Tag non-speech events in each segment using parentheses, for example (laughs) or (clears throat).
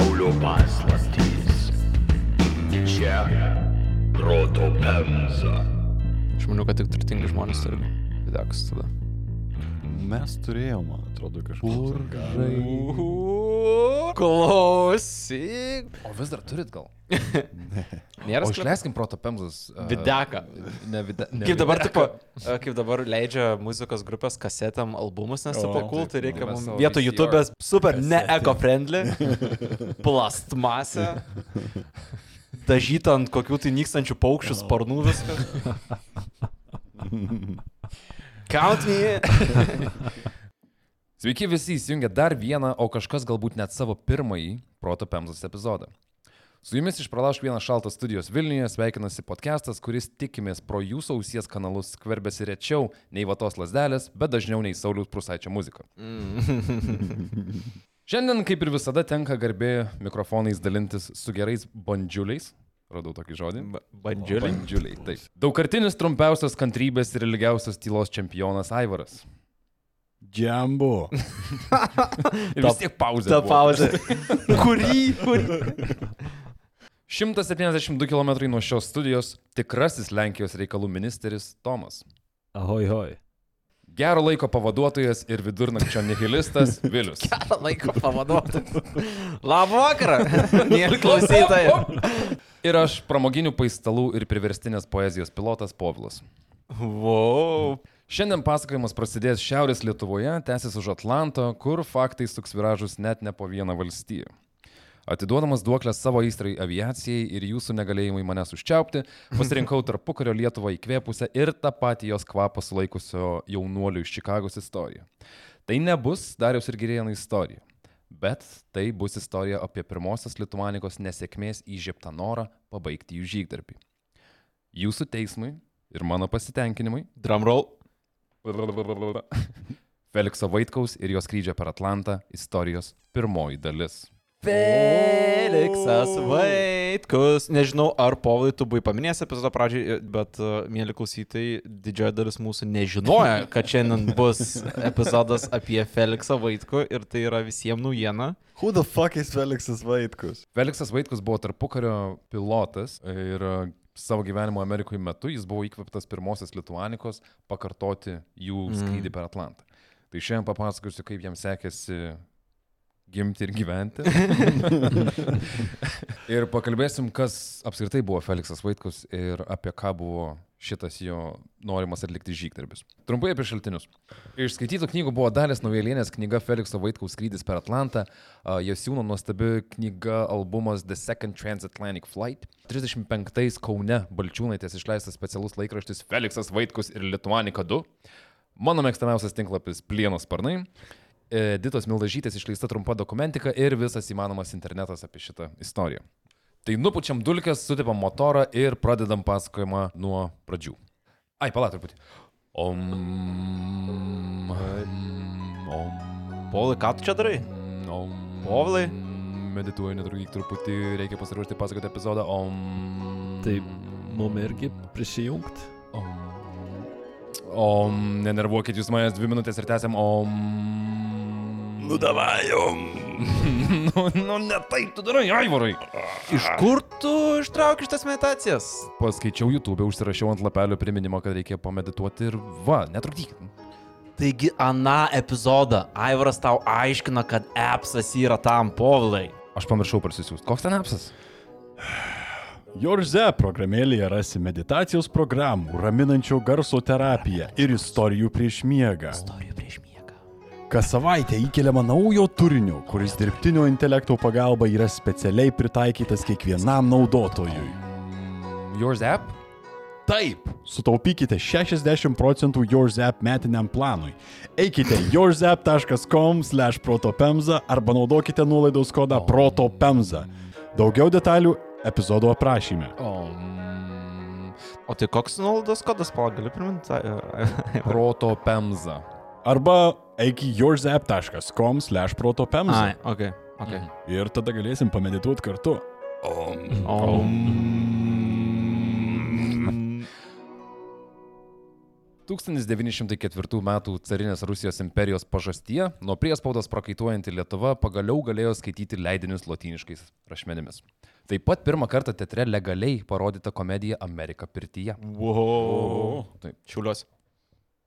pasaulio paslaptys. Čia proto pemza. Aš manau, kad tik turtingi žmonės turi videokus tada. Mes turėjom, man atrodo, kažkur. Klausyk. O vis dar turit gal? (laughs) Nėra O išleiskim proto pemzus. uh, Videką. Ne, vide, ne Kaip dabar, tipo, e, kaip dabar leidžia muzikos grupės kasetėm albumus, nes tipo cool, tai reikia mums VCR YouTube'ės super ne kasetė. eco-friendly, (laughs) plastmasė, dažyta ant kokių tai nykstančių paukščių sparnų viskas. (laughs) Count me. Sveiki visi įsijungę dar vieną, o kažkas galbūt net savo pirmąjį Proto Pemzos epizodą. Su jumis iš Pralaušk vieną šaltą studijos Vilniuje sveikinasi podcastas, kuris tikimės pro jūsų ausies kanalus skverbėsi rečiau nei vatos lasdelės, bet dažniau nei Sauliaus Prusaičio muzika. (laughs) (laughs) Šiandien, kaip ir visada, tenka garbė mikrofonais dalintis su gerais bandžiuliais. Radau tokį žodį. Bandžiuliai. Bandžiuliai, taip. Daugkartinis trumpiausias kantrybės ir ilgiausias tylos čempionas Aivaras. Džambu. (laughs) Ir vis tiek pauzė. Ta pauzė. (laughs) Kurį? Kurį? 172 km nuo šios studijos tikrasis Lenkijos reikalų ministeris Tomas. Ahoj, hoj. Gero laiko pavaduotojas ir vidurnakčio nihilistas (laughs) Vilius. Gerą laiką pavaduoti. Labą vakarą, mėly klausytojai. Ir aš pramoginių paistalų ir priverstinės poezijos pilotas Povilas. Wow. Šiandien pasakojimas prasidės Šiaurės Lietuvoje, tęsis už Atlanto, kur faktai suks viražus net ne po vieną valstiją. Atiduodamas duoklę savo įstrai aviacijai ir jūsų negalėjimui manęs užčiaupti, (laughs) pasirinkau tarpukario Lietuvą įkvėpusią ir tą patį jos kvapą sulaikusio jaunuolių iš Čikagos istoriją. Tai nebus Dariaus ir Girėjano istorija, bet tai bus istorija apie pirmosios Lietuvanikos nesėkmės įžieptą norą pabaigti jų žygdarbį. Jūsų teismui ir mano pasitenkinimui Drumroll. Felikso Vaitkaus ir jos skrydžio per Atlantą istorijos pirmoji dalis. Feliksas Vaitkus. Nežinau, ar Povilai tu buvai paminėjęs epizodo pradžiai, bet, uh, mėly klausytojai, didžioji dalis mūsų nežinoja, kad šiandien bus epizodas apie Feliksą Vaitkų ir tai yra visiems naujiena. Who the fuck is Feliksas Vaitkus? Feliksas Vaitkus buvo tarpukario pilotas ir e, savo gyvenimo Amerikoje metu jis buvo įkvėptas pirmosios Lietuvanikos pakartoti jų skrydį per Atlantą. Tai šiandien papasakosiu, kaip jam sekėsi gimti ir gyventi. (laughs) (laughs) ir pakalbėsim, kas apskritai buvo Feliksas Vaitkus ir apie ką buvo šitas jo norimas atlikti žygdarbis. Trumpai apie šaltinius. Iš skaitytų knygų buvo Dalės Naujalienės knyga Felikso Vaitkaus skrydis per Atlantą, Jasiūno nuostabi knyga albumas The Second Transatlantic Flight, 35-ais Kaune Balčiūnaitės išleistas specialus laikraštis Feliksas Vaitkus ir Lietuanika 2, mano mėgstamiausias tinklapis Plienos sparnai, Ditos Mildažytės išleista trumpa dokumentika ir visas įmanomas internetas apie šitą istoriją. Tai nupučiam dulkes, sutipam motorą ir pradedam pasakojimą nuo pradžių. Ai, pala truputį. Om. Om. Povilai, ką tu čia darai? Om. Povilai? Medituoju, netrukdyk truputį, reikia pasiruošti pasakoti epizodą. Om. Tai mum irgi prisijungt. Om. Om. Nenervuokit jūs manęs dvi minutės ir tęsiam. Om. Nu davajom. (laughs) nu, nu, ne taip tu darai, Aivarai. Iš kur tu ištrauki šitas meditacijas? Paskaičiau YouTube, užsirašiau ant lapelio priminimą, kad reikia pamedituoti ir va, netrukdyk. Taigi, aną epizodą Aivaras tau aiškina, kad appsas yra tam Povilai. Aš pamiršau parsisiųsti. Koks ten apsas? Jorze (sighs) programėlėje rasi meditacijos programų, raminančio garso terapiją ir istorijų prieš miegą. Istorijų prieš miegą. Kas savaitę įkeliama naujo turinio, kuris dirbtinio intelekto pagalba yra specialiai pritaikytas kiekvienam naudotojui. Yours app? Taip, sutaupykite 60 procentų YourZap metiniam planui. Eikite yourzap.com/protopemza arba naudokite nuolaidos kodą protopemza. Daugiau detalių epizodo aprašyme. Om. O tai koks nuolaidos kodas, pala, gali priminti? (laughs) (laughs) Proto Pemza. Arba eik į yourzap.com/protopemza. Ai, ok. okay. Ir tada galėsim pamedituoti kartu. Om. 1904 m. carinės Rusijos imperijos pažastyje nuo priespaudos prakaituojanti Lietuva pagaliau galėjo skaityti leidinius lotyniškais rašmenimis. Taip pat pirmą kartą teatre legaliai parodyta komedija Amerika pirtyje. Wow. Taip. Šiuliuos.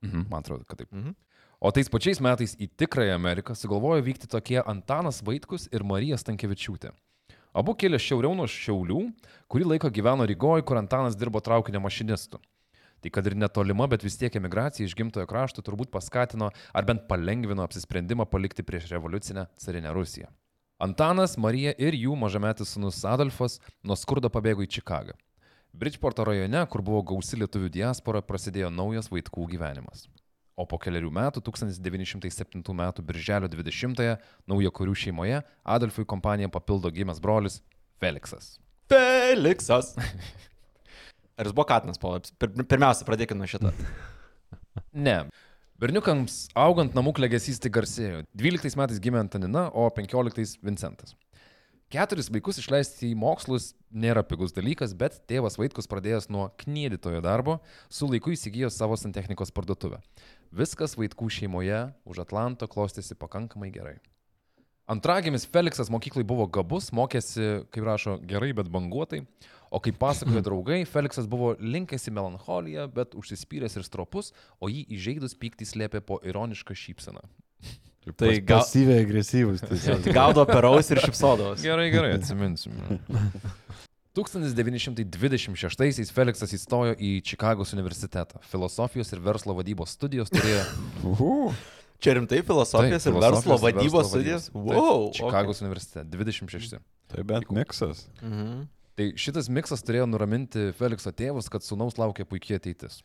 Mhm, man atrodo, kad taip. Mhm. O tais pačiais metais į tikrąją Ameriką sugalvojo vykti tokie Antanas Vaitkus ir Marija Stankievičiūtė. Abu kilę šiauriau nuo Šiaulių, kurį laiką gyveno Rygoje, kur Antanas dirbo traukinio mašinistu. Tai kad ir netolima, bet vis tiek emigracija iš gimtojo krašto turbūt paskatino ar bent palengvino apsisprendimą palikti prieš revoliucinę carinę Rusiją. Antanas, Marija ir jų mažametis sunus Adolfas nuo skurdo pabėgo į Čikagą. Bridgeporto rajone, kur buvo gausi lietuvių diaspora, prasidėjo naujas vaikų gyvenimas. O po keliarių metų, 1907 m. birželio 20-ąją, naujo karių šeimoje Adolfui kompaniją papildo gimęs brolis Feliksas. Feliksas. (laughs) Ar jis buvo Katinas, Paula? Pir, pirmiausia, pradėkime nuo šito. (laughs) Ne. Berniukams augant namų klegesys tik garsėjo. 12 metais gimė Antanina, o 15 Vincentas. Keturis vaikus išleisti į mokslus nėra pigus dalykas, bet tėvas Vaitkus pradėjęs nuo knydytojo darbo, su laiku įsigijo savo santechnikos parduotuvę. Viskas Vaitkų šeimoje už Atlanto klostėsi pakankamai gerai. Antragimis Feliksas mokyklai buvo gabus, mokėsi, kaip rašo, gerai, bet banguotai, o kaip pasakojo (clears throat) draugai, Feliksas buvo linkęs į melancholiją, bet užsispyręs ir stropus, o jį įžeidus pyktį slėpė po ironišką šypseną. Tai gal- Pasyviai agresyvus. tiesiog. Gaudo peraus ir šipsodavos. Gerai, gerai, atsiminsim. (laughs) 1926-aisiais Feliksas įstojo į Čikagos universitetą. Filosofijos ir verslo vadybos studijos turėjo. Čia rimtai filosofijos Taip, ir verslo filosofijos ir vadybos verslo studijos. vadybos. Wow. Taip, Čikagos universitete, 26. Tai bent miksas. Okay. Mhm. Tai šitas miksas turėjo nuraminti Felikso tėvus, kad sunaus laukia puikiai ateitis.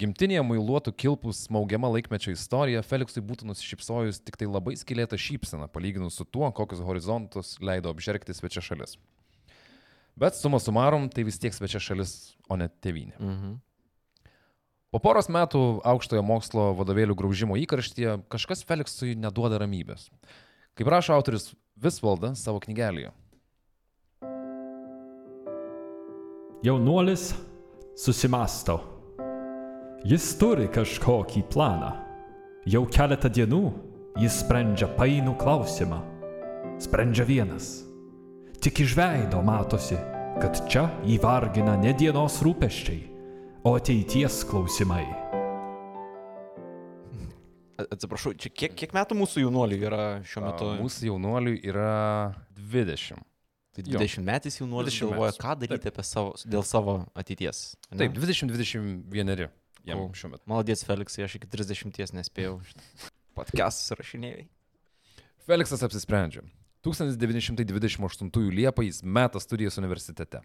Gimtinėje muiluotų kilpų smaugiama laikmečio istorija Feliksui būtų nusišypsojus tik tai labai skilėta šypsena, palyginus su tuo, kokius horizontus leido apžergti svečia šalis. Bet suma sumarum, tai vis tiek svečia šalis, o ne tėvynė. Mhm. Po poros metų aukštojo mokslo vadovėlių graužimo įkarštyje kažkas Feliksui neduoda ramybės. Kaip rašo autoris Visvalda savo knygelėje. Jaunuolis susimasto. Jis turi kažkokį planą. Jau keletą dienų jis sprendžia painų klausimą. Sprendžia vienas. Tik iš veido matosi, kad čia įvargina ne dienos rūpeščiai, o ateities klausimai. Atsiprašau, čia kiek, kiek metų mūsų jaunuolių yra šiuo metu? A, Mūsų jaunuoliui yra 20. Tai jo. 20 metais jaunuolis 20 galvoja, ką daryti apie savo, dėl savo ateities. ane? Taip, 20-21 jam Cool. šiuo metu. Malodės, Feliksai, aš iki 30 nespėjau. (laughs) Podcastus rašinėjai. Feliksas apsisprendžia. 1928 Liepą jis meta studijas universitete.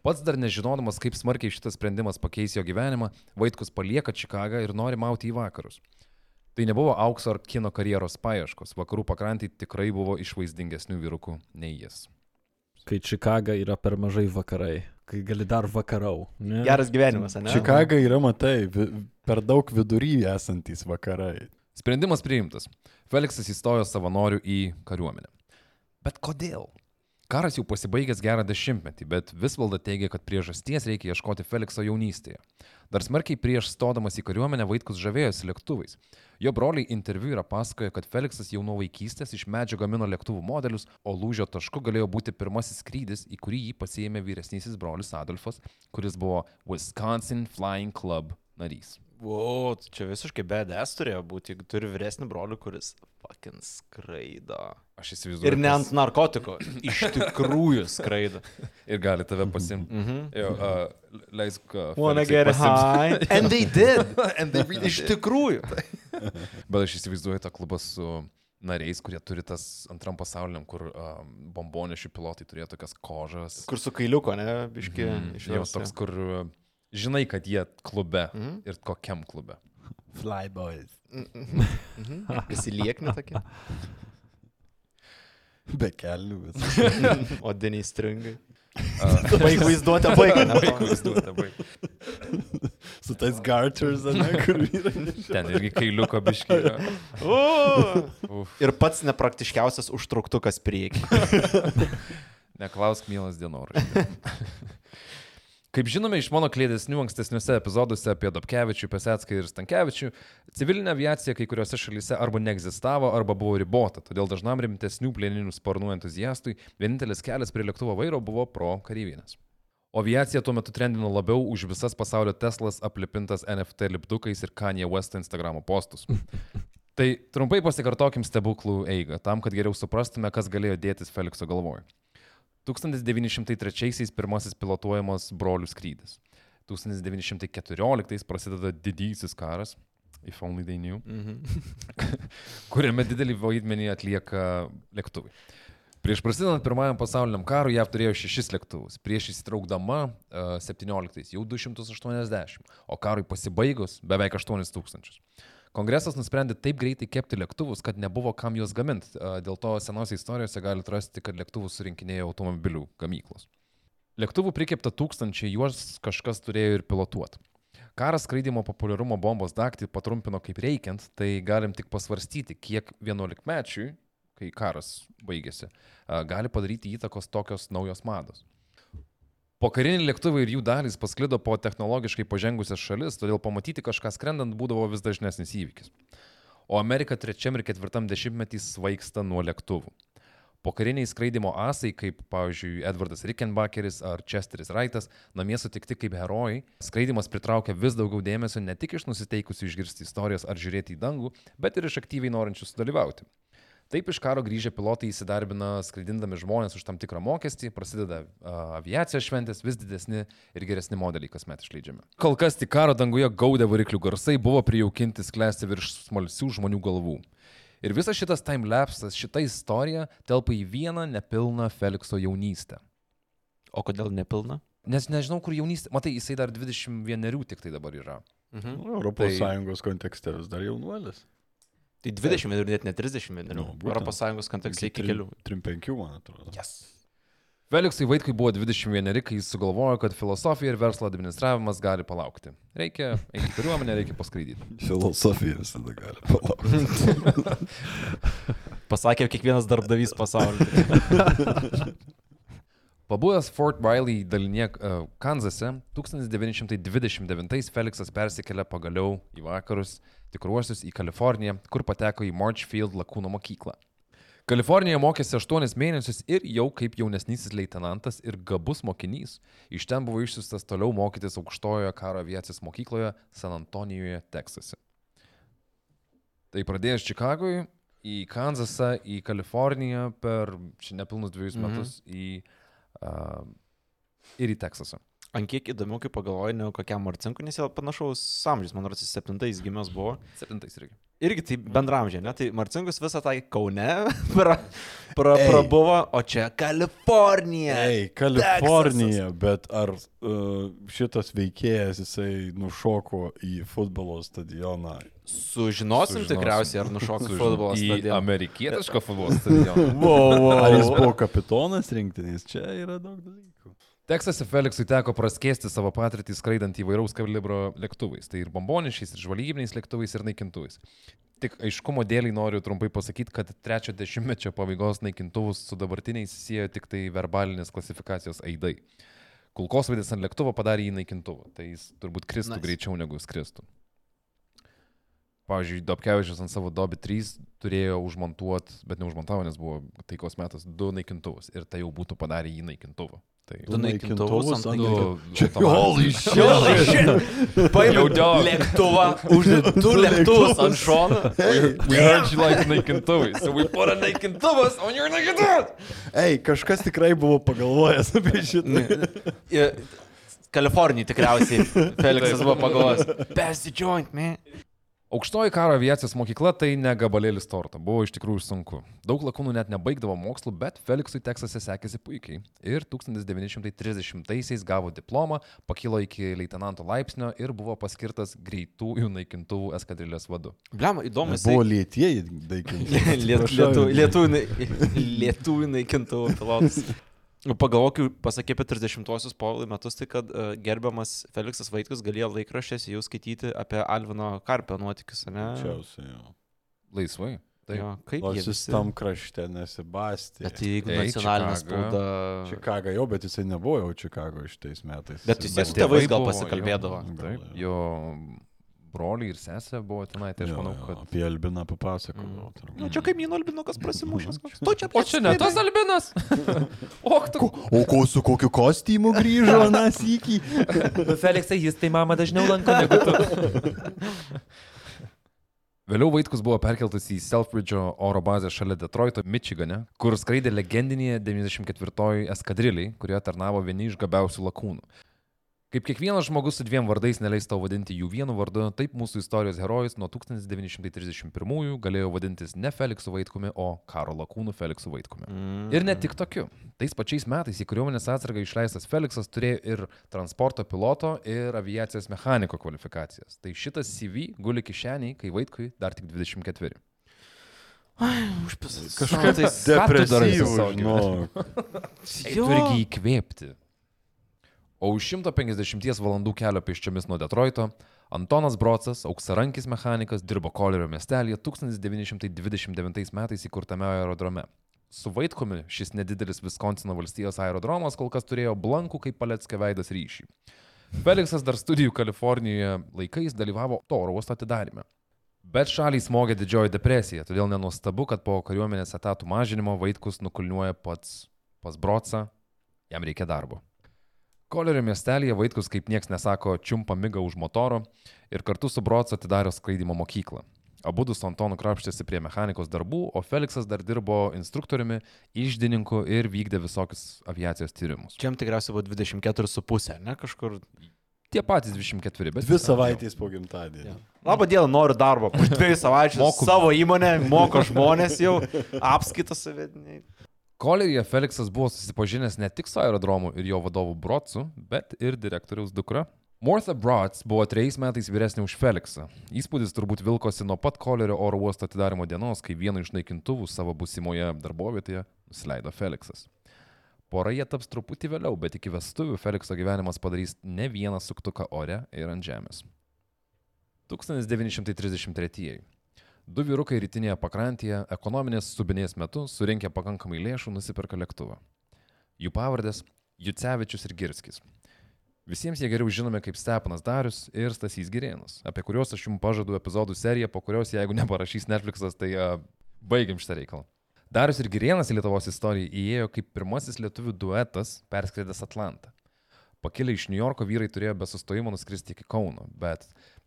Pats dar nežinodamas, kaip smarkiai šitas sprendimas pakeis jo gyvenimą, Vaitkus palieka Čikagą ir nori mauti į vakarus. Tai nebuvo aukso ar kino karjeros paieškos, vakarų pakrantį tikrai buvo išvaizdingesnių vyrukų nei jis. Kai Čikaga yra per mažai vakarai, kai gali dar vakarau. Ne? Geras gyvenimas, ne? Čikaga yra, matai, vi, per daug vidury esantys vakarai. Sprendimas priimtas. Feliksas įstojo savanorių į kariuomenę. Bet kodėl? Karas jau pasibaigęs gerą dešimtmetį, bet Visvalda teigia, kad priežasties reikia ieškoti Felikso jaunystėje. Dar smarkiai prieš stodamas į kariuomenę Vaitkus žavėjosi lėktuvais. Jo broliai interviu yra pasakoję, kad Feliksas jau nuo vaikystės iš medžio gamino lėktuvų modelius, o lūžio tašku galėjo būti pirmasis skrydis, į kurį jį pasiėmė vyresnysis brolis Adolfas, kuris buvo Wisconsin Flying Club narys. Wow, tai čia visiškai BDS turėjo būti, jeigu turi vyresnį brolių, kuris fucking skraido. Aš įsivaizduoju. Ir ne ant narkotikų, (coughs) iš tikrųjų skraido. Ir gali tave pasimti. Mhm. Jo, uh, leisk. Uh, Wanna get high. (laughs) And they did. (laughs) And they really Iš tikrųjų. (laughs) Bet aš įsivaizduoju tą klubą su nariais, kurie turi tas antram pasauliniam, kur um, bombonešių pilotai turėjo tokias kožas. Kur su kailiuko, ne, biški. Mm, iš jo, toks, kur uh, žinai, kad jie klube Mhm. ir kokiam klube. Flyboys. Mhm. Visi liekni tokie. Be kelių vis. (laughs) Odiniai stringai. Uh, Baig vaizduotę, (laughs) baig. Baig vaizduotę, baig. Su tais garters, ne, kur (laughs) yra. Ten irgi kailiuko biškai. yra. Uf. Ir pats nepraktiškiausias užtruktukas prieki. Neklausk, mielas dienoraštis. Kaip žinome iš mano klėdesnių ankstesniuose epizoduose apie Dobkevičių, Pesetską ir Stankievičių, civilinė aviacija kai kuriuose šalyse arba neegzistavo, arba buvo ribota, todėl dažnam rimtesnių plieninių sparnų entuziastui vienintelis kelias prie lėktuvo vairo buvo pro kareivinės. O aviacija tuo metu trendino labiau už visas pasaulio Teslas aplipintas NFT lipdukais ir Kanye West Instagram postus. (laughs) tai trumpai pasikartokim stebuklų eigą, tam, kad geriau suprastume, kas galėjo dėtis Felikso galvoje. 1903 pirmasis pilotuojamas brolių skrydis. 1914 prasideda didysis karas, if only they knew, Mhm. (laughs) kuriame didelį vaidmenį atlieka lėktuvai. Prieš prasidedant pirmajam pasauliniam karui JAV turėjo šešis lėktuvus, prieš įsitraukdama uh, 17 jau 280, o karui pasibaigus beveik 8000. Kongresas nusprendė taip greitai kepti lėktuvus, kad nebuvo kam juos gaminti. Dėl to senose istorijose galite rasti, kad lėktuvus surinkinėjo automobilių gamyklos. Lėktuvų prikepta tūkstančiai, juos kažkas turėjo ir pilotuoti. Karas skraidimo populiarumo bombos daktį patrumpino kaip reikiant, tai galim tik pasvarstyti, kiek 11-mečiui, kai karas baigėsi, gali padaryti įtakos tokios naujos mados. Pokariniai lėktuvai ir jų dalys pasklido po technologiškai pažengusias šalis, todėl pamatyti kažką skrendant būdavo vis dažnesnis įvykis. O Amerika trečiam ir ketvirtam dešimtmetį svaigsta nuo lėktuvų. Pokariniai skraidimo asai, kaip pavyzdžiui Edvardas Rickenbacheris ar Chesteris Wrightas, namie sutikti kaip herojai, skraidimas pritraukia vis daugiau dėmesio ne tik iš nusiteikusių išgirsti istorijas ar žiūrėti į dangų, bet ir iš aktyviai norinčių sudalyvauti. Taip iš karo grįžę pilotai įsidarbina skraidindami žmonės už tam tikrą mokestį, prasideda uh, aviacijos šventės, vis didesni ir geresni modeliai kasmet išleidžiami. Kol kas tik karo danguje gaudė variklių garsai buvo prijaukinti sklęsti virš smalsių žmonių galvų. Ir visas šitas timelapsas, šita istorija telpa į vieną nepilną Felikso jaunystę. O kodėl nepilna? Nes nežinau, kur jaunystė. Matai, jisai dar 21 tik tai dabar yra. Mhm. Europos Tai- Sąjungos kontekste vis dar jaunuolis. Tai 20 ir net ne 30 vienerių. Nu, būtent. Europos Sąjungos kontekste iki kelių. 35, man atrodo. Yes. Feliksui Vaitkui buvo 21, kai jis sugalvojo, kad filosofija ir verslo administravimas gali palaukti. Reikia eiti į kariuomenę, reikia paskraidyti. (laughs) Filosofija visada gali palaukti. (laughs) Pasakė kiekvienas darbdavys pasaulyje. (laughs) Pabuvęs Fort Riley dalinė uh, Kanzase, 1929 Feliksas persikėlė pagaliau į vakarus, tikruosius į Kaliforniją, kur pateko į Marchfield lakūno mokyklą. Kalifornijoje mokėsi 8 mėnesius ir jau kaip jaunesnysis leitenantas ir gabus mokinys. Iš ten buvo išsiustas toliau mokytis aukštojoje karo aviacijos mokykloje San Antonijoje, Teksase. Tai pradėjęs Čikagoje, į Kanzasą, į Kaliforniją per nepilnus dviejus Mhm. metus į, uh, ir į Teksasą. Ant kiek įdomiau, kai pagalvoju, negu kokiam Marcinkui, nes jau panašaus amžius, man rodos, septintais gimęs buvo. Septintais irgi. Irgi tai bendramžiai, ne? Tai Marcinkus visą tai Kaune (laughs) pra, pra, Ei. prabuvo, o čia Kalifornija. Ei, Kalifornija, bet ar uh, šitas veikėjas jisai nušoko į futbolo stadioną? Sužinosim Sužinosim. tikriausiai, ar nušoko futbolo Į stadioną. amerikietišką futbolo stadioną. Wow, wow. Ar jis buvo kapitonas rinktinės? Čia yra daug dalykų. Teksase Feliksui teko praskėsti savo patirtį skraidant įvairaus kalibro lėktuvais. Tai ir bombonišiais, ir žvalgybiniais lėktuvais, ir naikintuvais. Tik aiškumo dėliai noriu trumpai pasakyti, kad trečio dešimtmečio pabaigos naikintuvus su dabartiniais siejo tik tai verbalinės klasifikacijos aidai. Kulkosvaidis ant lėktuvo padarė jį naikintuvą, tai jis turbūt kristų Nice. greičiau negu jis kristų. Pavyzdžiui, Dobkevičius ant savo Dobi 3 turėjo užmontuoti, bet neužmontavo, nes buvo taikos metas, du naikintuvus ir tai jau būtų padarę jį naikintuvą. Tai Du naikintuvus ant du naikintuvų. Holy Holy shit! Paėmiau lėktuvą, uždėt du lėktuvus ant šono. We heard you like naikintuvai, so we put a naikintuvas on your naikintuvas. Ei, kažkas tikrai buvo pagalvojęs apie šitą. Kalifornijai tikriausiai (laughs) Feliksas buvo pagalvojęs. Best joint, man. Aukštoji karo aviacijos mokykla tai ne gabalėlis torto, buvo iš tikrųjų sunku. Daug lakūnų net nebaigdavo mokslų, bet Feliksui Teksase sekėsi puikiai. Ir 1930-aisiais gavo diplomą, pakilo iki leitenanto laipsnio ir buvo paskirtas greitųjų naikintuvų eskadrilės vadu. Bliam, įdomu. Buvo lietieji daikinti. (laughs) Lietuvių naikintuvų pilotas. Nu, Pagalvokiu, pasakė apie 30-osius povilai metus, tai kad uh, gerbiamas Feliksas Vaitkus galėjo laikraščiuose jau skaityti apie Alvino Karpio nuotykius, ne? Čiausiai, jo. Laisvai. Taip. Jo, kaip jie jis visi- tam krašte nesibasti. Bet jeigu Ei, nacionalinė spauda. Čikaga jau, bet jisai nebuvo jau Čikago šitais metais. Bet Jisai su tėvais gal pasikalbėdavo. jo. Gal, Taip, jo. Jo broliai ir sesė buvo tenai, tai aš Jo, manau, jo, kad... Apie Albiną papasakojau. Mm. turbūt. Nu, čia kaimyno albinukas prasimušęs. koks. Tu čia O čia ne tas albinas? (laughs) O, tu. O ko su kokiu kostiumu grįžo, (laughs) nas iki? Feliksai, jis tai mama dažniau lanko negu tu. (laughs) Vėliau Vaitkus buvo perkeltas į Selfridge'o oro bazę šalia Detroito, Michigane, kur skraidė legendinėje 94-oji eskadriliai, kurioje tarnavo vieni iš gabiausių lakūnų. Kaip kiekvienas žmogus su dviem vardais neleis tau vadinti jų vienu vardu, taip mūsų istorijos herojus nuo 1931 galėjo vadintis ne Feliksu Vaitkumi, o karo lakūnu Feliksu Vaitkumi. Mm. Ir ne tik tokiu. Tais pačiais metais į kariuomenės atsargą išleistas Feliksas turėjo ir transporto piloto, ir aviacijos mechaniko kvalifikacijas. Tai šitas CV guli kišeniai, kai Vaitkui dar tik 24. Užpisas. Kažkaip tai savo žinok. Jo. Turgi įkvėpti. O už 150 valandų kelio pėsčiomis nuo Detroito Antonas Brocas, auksarankis mechanikas, dirbo Kolerio miestelėje 1929 metais įkurtame aerodrome. Su Vaitkumi šis nedidelis Viskonsino valstijos aerodromas kol kas turėjo blankų kaip Paleckio veidas ryšį. Feliksas dar studijų Kalifornijoje laikais dalyvavo to oro uosto atidarime. Bet šaliai smogė didžioji depresija, todėl nenuostabu, kad po kariuomenės etatų mažinimo Vaitkus nukulniuoja pats pas Brocą, jam reikia darbo. Kolerio miestelėje Vaitkus kaip nieks nesako čiumpa migą už motoro ir kartu su Brocu atidarė skraidimo mokyklą. Abu su Antonu krapštėsi prie mechanikos darbų, o Feliksas dar dirbo instruktoriumi, išdininku ir vykdė visokius aviacijos tyrimus. Čia jam tikriausiai buvo 24,5, ne kažkur. Tie patys 24, bet... Dvi savaitės po gimtadienio. Labą dieną, noriu darbo. Po dviejų savaičių Moku. savo įmonę, moko žmonės jau, apskaitas savediniai. Koleryje Feliksas buvo susipažinęs ne tik su aerodromu ir jo vadovu Brotsu, bet ir direktoriaus dukra. Martha Brots buvo trejais metais vyresnė už Feliksą. Įspūdis turbūt vilkosi nuo pat Kolerio oro uosto atidarimo dienos, kai vienu iš naikintuvų savo busimoje darbovietėje nusileido Feliksas. Pora jie taps truputį vėliau, bet iki vestuvių Felikso gyvenimas padarys ne vieną suktuką ore ir ant žemės. 1933. Du vyrukai rytinėje pakrantėje ekonominės subinės metu surinkę pakankamai lėšų nusipirka lėktuvą. Jų pavardės - Jucevičius ir Girskis. Visiems jie geriau žinomi kaip Stepanas Darius ir Stasys Girėnus, apie kuriuos aš jums pažadu epizodų seriją, po kurios jeigu neparašys Netflixas, tai uh, baigiam šitą reikalą. Darius ir Girėnas į Lietuvos istoriją įėjo kaip pirmasis lietuvių duetas perskridęs Atlantą. Pakilę iš New Yorko vyrai turėjo be sustojimo nuskristi iki Kauno, bet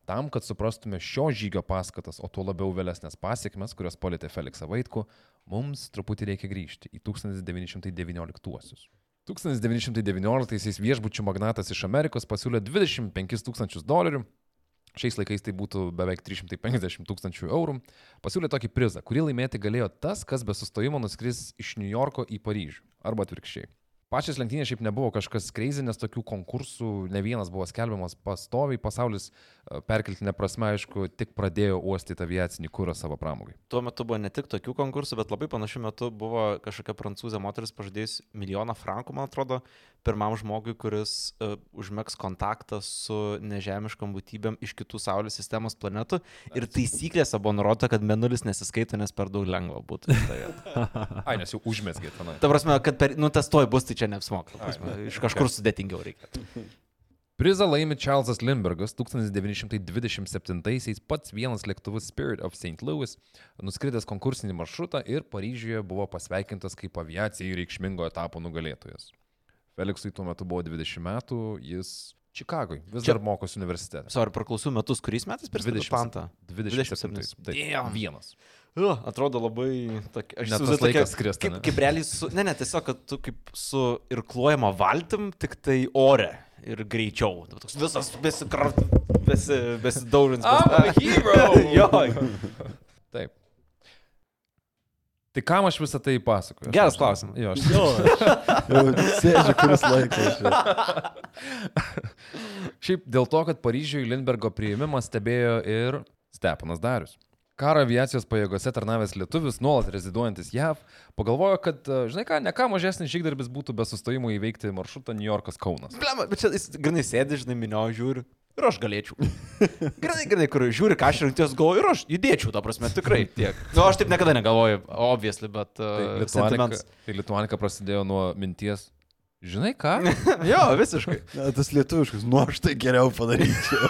tam, kad suprastume šio žygio paskatas, o tuo labiau vėlesnės pasiekmes, kurios palėtė Feliksą Vaitku, mums truputį reikia grįžti į 1919-uosius. 1919-aisiais viešbučių magnatas iš Amerikos pasiūlė 25 tūkstančius dolerių, šiais laikais tai būtų beveik 350 tūkstančių eurų, pasiūlė tokį prizą, kurį laimėti galėjo tas, kas be sustojimo nuskris iš New Yorko į Paryžių, arba atvirkščiai. Pačias lenktynės šiaip nebuvo kažkas kreizį, nes tokių konkursų ne vienas buvo skelbiamas pastoviai, pasaulis e, perkeltinė prasme, aišku, tik pradėjo uostyti aviacinį kūrą savo pramogai. Tuo metu buvo ne tik tokių konkursų, bet labai panašiu metu buvo kažkokia prancūzė moteris pažadėjus milijoną frankų, man atrodo, pirmam žmogui, kuris uh, užmėgs kontaktą su nežemiškom būtybėm iš kitų Saulės sistemos planetų. Ir taisyklėse buvo nurodyta, kad menulis nesiskaito, nes per daug lengva būtų. (laughs) Ai, nes jau užmesgė tenai. Ta prasme, kad per, nu, testuoji bus, tai čia neapsimoka. Iš kažkur sudėtingiau reikia. (laughs) Prizą laimi Čarlzas Lindbergas 1927-aisiais pats vienas lėktuvas Spirit of St. Louis, nuskridęs konkursinį maršrutą ir Paryžiuje buvo pasveikintas kaip aviacijai reikšmingo etapo nugalėtojas. Feliksui tuo metu buvo 20 metų, jis Čikagoje vis Čia- dar mokosi universitete. Sorry, praklausiu metus, kuriais metais per 27. Pantą. 27. 27. Taip, vienas. Uh, atrodo labai... Tokia, aš tokia- laikas skristi, Kaip, ne? kaip realiai su... Ne, ne, tiesiog, kad tu kaip su irkluojama valtim, tik tai ore ir greičiau. Toks visas besikart, besi, besidaužins. I'm a hero! (laughs) jo. Taip. Tai kam aš visą tai pasakoju? Geras klausimas. Jo, aš Jo, aš (laughs) (laughs) jau sėdžiu kuris laikas. Šiaip dėl to, kad Paryžiuje Lindbergo priėmimą stebėjo ir Stepanas Darius. Karo aviacijos pajėgose tarnavęs lietuvis, nuolat reziduojantis JAV, pagalvojo, kad, e, žinai ką, ne ką mažesnis žygdarbis būtų be sustojimo įveikti maršrutą New Yorkas Kaunas. Blema, bet čia jis grinai sėdi, žinai, minio žiūri. Ir aš galėčiau. Gerai, gerai, kur žiūri, ką aš rinkties galvoju, ir aš judėčiau, ta prasme, tikrai tiek. Na, nu, aš taip niekada negalvoju, obviously, bet... Tai Uh, Lituanika, sentiments. tai Lituanika prasidėjo nuo minties. Žinai ką? (laughs) jo, visiškai. Na, tas lietuviškas, nu aš tai geriau padaryčiau.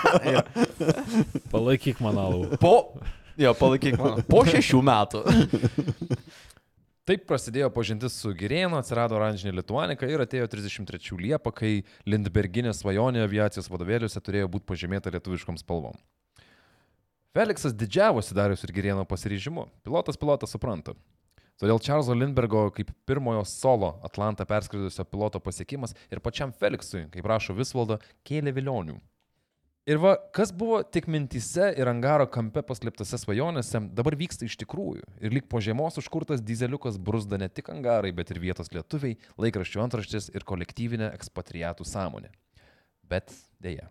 (laughs) Palaikyk manau. Po... Jo, palaikyk man. Po šešių metų. Taip prasidėjo pažintis su Girėnu, atsirado oranžinė Lituanika ir atėjo 33 Liepa, kai Lindberginė svajonė aviacijos vadovėliuose turėjo būti pažymėta lietuviškom spalvom. Feliksas didžiavosi Darius ir Girėno pasiryžimu. Pilotas pilotą supranta. Todėl Čarlzo Lindbergo kaip pirmojo solo Atlantą perskridusio piloto pasiekimas ir pačiam Feliksui, kaip rašo Visvaldo, kėlė vilionių. Ir va, kas buvo tik mintise ir angaro kampe paslėptose svajonėse, dabar vyksta iš tikrųjų. Ir lyg po žiemos užkurtas dizeliukas brusda ne tik angarai, bet ir vietos lietuviai, laikraščių antraštės ir kolektyvinė ekspatriatų sąmonė. Bet dėja.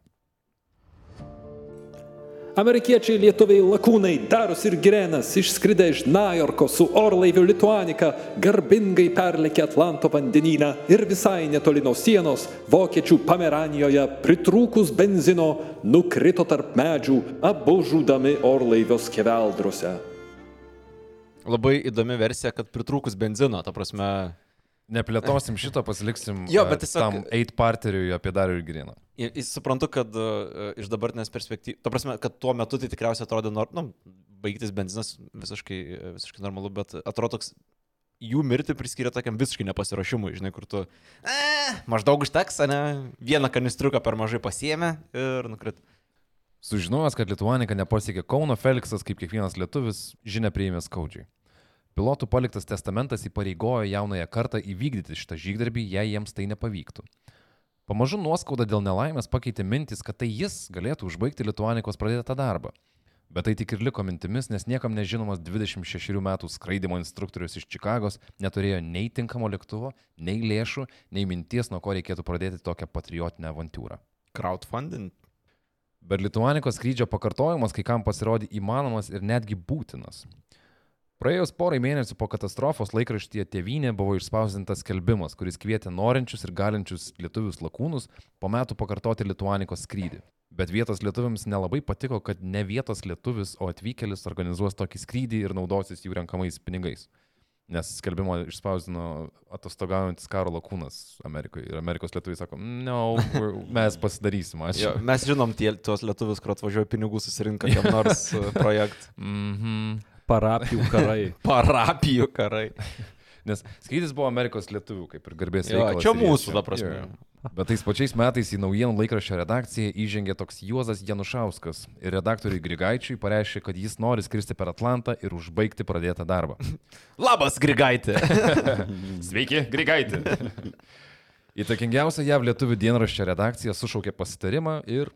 Amerikiečiai lietuviai lakūnai Darius ir Girenas išskridę iš Najorko su orlaiviu Lituanika garbingai perlėkė Atlanto vandenyną ir visai netoli nuo sienos vokiečių Pomeranijoje pritrūkus benzino nukrito tarp medžių, abu žudami orlaivio skeveldrose. Labai įdomi versija, kad pritrūkus benzino, ta prasme. Neplėtosim šito, pasiliksim Jo, bet tiesiog- tam 8 parteriui apie Darių ir ir suprantu, kad uh, iš dabartinės perspektyvos, ta prasme, kad tuo metu tai tikriausiai atrodė, nor, nu, baigtis benzinas visiškai, visiškai normalu, bet atrodo toks, jų mirti priskiria tokiam visiškai nepasirašymui, žinai, kur tu, e, maždaug užteks, ne, vieną kanistriuką per mažai pasiemė ir nukrit. Sužinojęs, kad Lietuvanika nepasiekė Kauno, Feliksas, kaip kiekvienas lietuvis, žinia priėmė skaudžiai. Pilotų paliktas testamentas įpareigojo jaunąją kartą įvykdyti šitą žygdarbį, jei jiems tai nepavyktų. Pamažu nuoskauda dėl nelaimės pakeitė mintis, kad tai jis galėtų užbaigti Lietuvanikos pradėtą darbą. Bet tai tik ir liko mintimis, nes niekam nežinomas 26 metų skraidimo instruktorius iš Čikagos neturėjo nei tinkamo lėktuvo, nei lėšų, nei minties, nuo ko reikėtų pradėti tokią patriotinę avantūrą. Crowdfunding. Bet Lietuvanikos skrydžio pakartojimas kai kam pasirodė įmanomas ir netgi būtinas. Praėjus porai mėnesių po katastrofos laikraštyje Tevinė buvo išspausdintas skelbimas, kuris kvietė norinčius ir galinčius lietuvius lakūnus po metų pakartoti Lietuvanikos skrydį. Bet vietos lietuviams nelabai patiko, kad ne vietos lietuvis, o atvykėlis organizuos tokį skrydį ir naudosis jų renkamais pinigais. Nes skelbimo išspausdino atostogaujantis karo lakūnas Amerikoje. Ir Amerikos lietuviai sako, no, (laughs) mes pasidarysim, aš. Jo, mes žinom tie, tuos lietuvius, kur atvažiuoja pinigų susirinka kam nors (laughs) uh, projektą. Mhm. Parapijų karai. (laughs) Parapijų karai. Nes skrydis buvo Amerikos lietuvių, kaip ir garbės Jo, reikalas. čia mūsų, ta prasme. Jo. Bet tais pačiais metais į naujienų laikraščio redakciją įžengė toks Juozas Janušauskas ir redaktoriui Grigaičiui pareiškė, kad jis nori skristi per Atlantą ir užbaigti pradėtą darbą. (laughs) Labas, Grigaitė. (laughs) Sveiki, Grigaitė. Įtakingiausia JAV lietuvių dienraščio redakcija sušaukė pasitarimą ir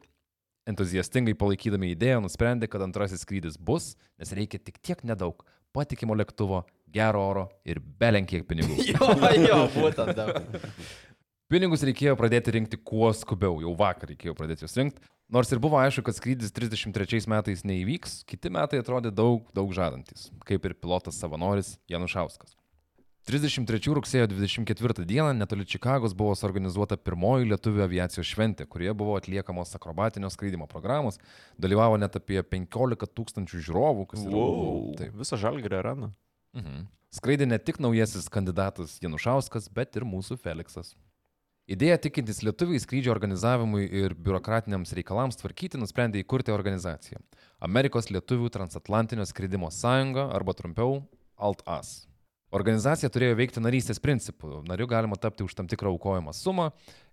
entuziastingai palaikydami idėją nusprendė, kad antrasis skrydis bus, nes reikia tik tiek nedaug patikimo lėktuvo, gero oro ir belenkiek pinigų. (laughs) jo, jo, būtent. da. Pinigus reikėjo pradėti rinkti kuo skubiau, jau vakar reikėjo pradėti juos rinkti. Nors ir buvo aišku, kad skrydis 33 metais neįvyks, kiti metai atrodė daug, daug žadantis, kaip ir pilotas savanoris Janušauskas. 33 rugsėjo 24 dieną netoli Čikagos buvo suorganizuota pirmoji lietuvių aviacijos šventė, kurioje buvo atliekamos akrobatinio skraidimo programos, dalyvavo net apie 15 tūkstančių žiūrovų, kas yra... Wow. Taip. Visą žalgirį areną. Mhm. Skraidė ne tik naujasis kandidatas Janušauskas, bet ir mūsų Feliksas. Idėja tikintis lietuviai skrydžio organizavimui ir biurokratiniams reikalams tvarkyti nusprendė įkurti organizaciją - Amerikos lietuvių transatlantinio skridimo sąjunga arba trumpiau ALTAS. Organizacija turėjo veikti narystės principų. Nariu galima tapti už tam tikrą aukojimą sumą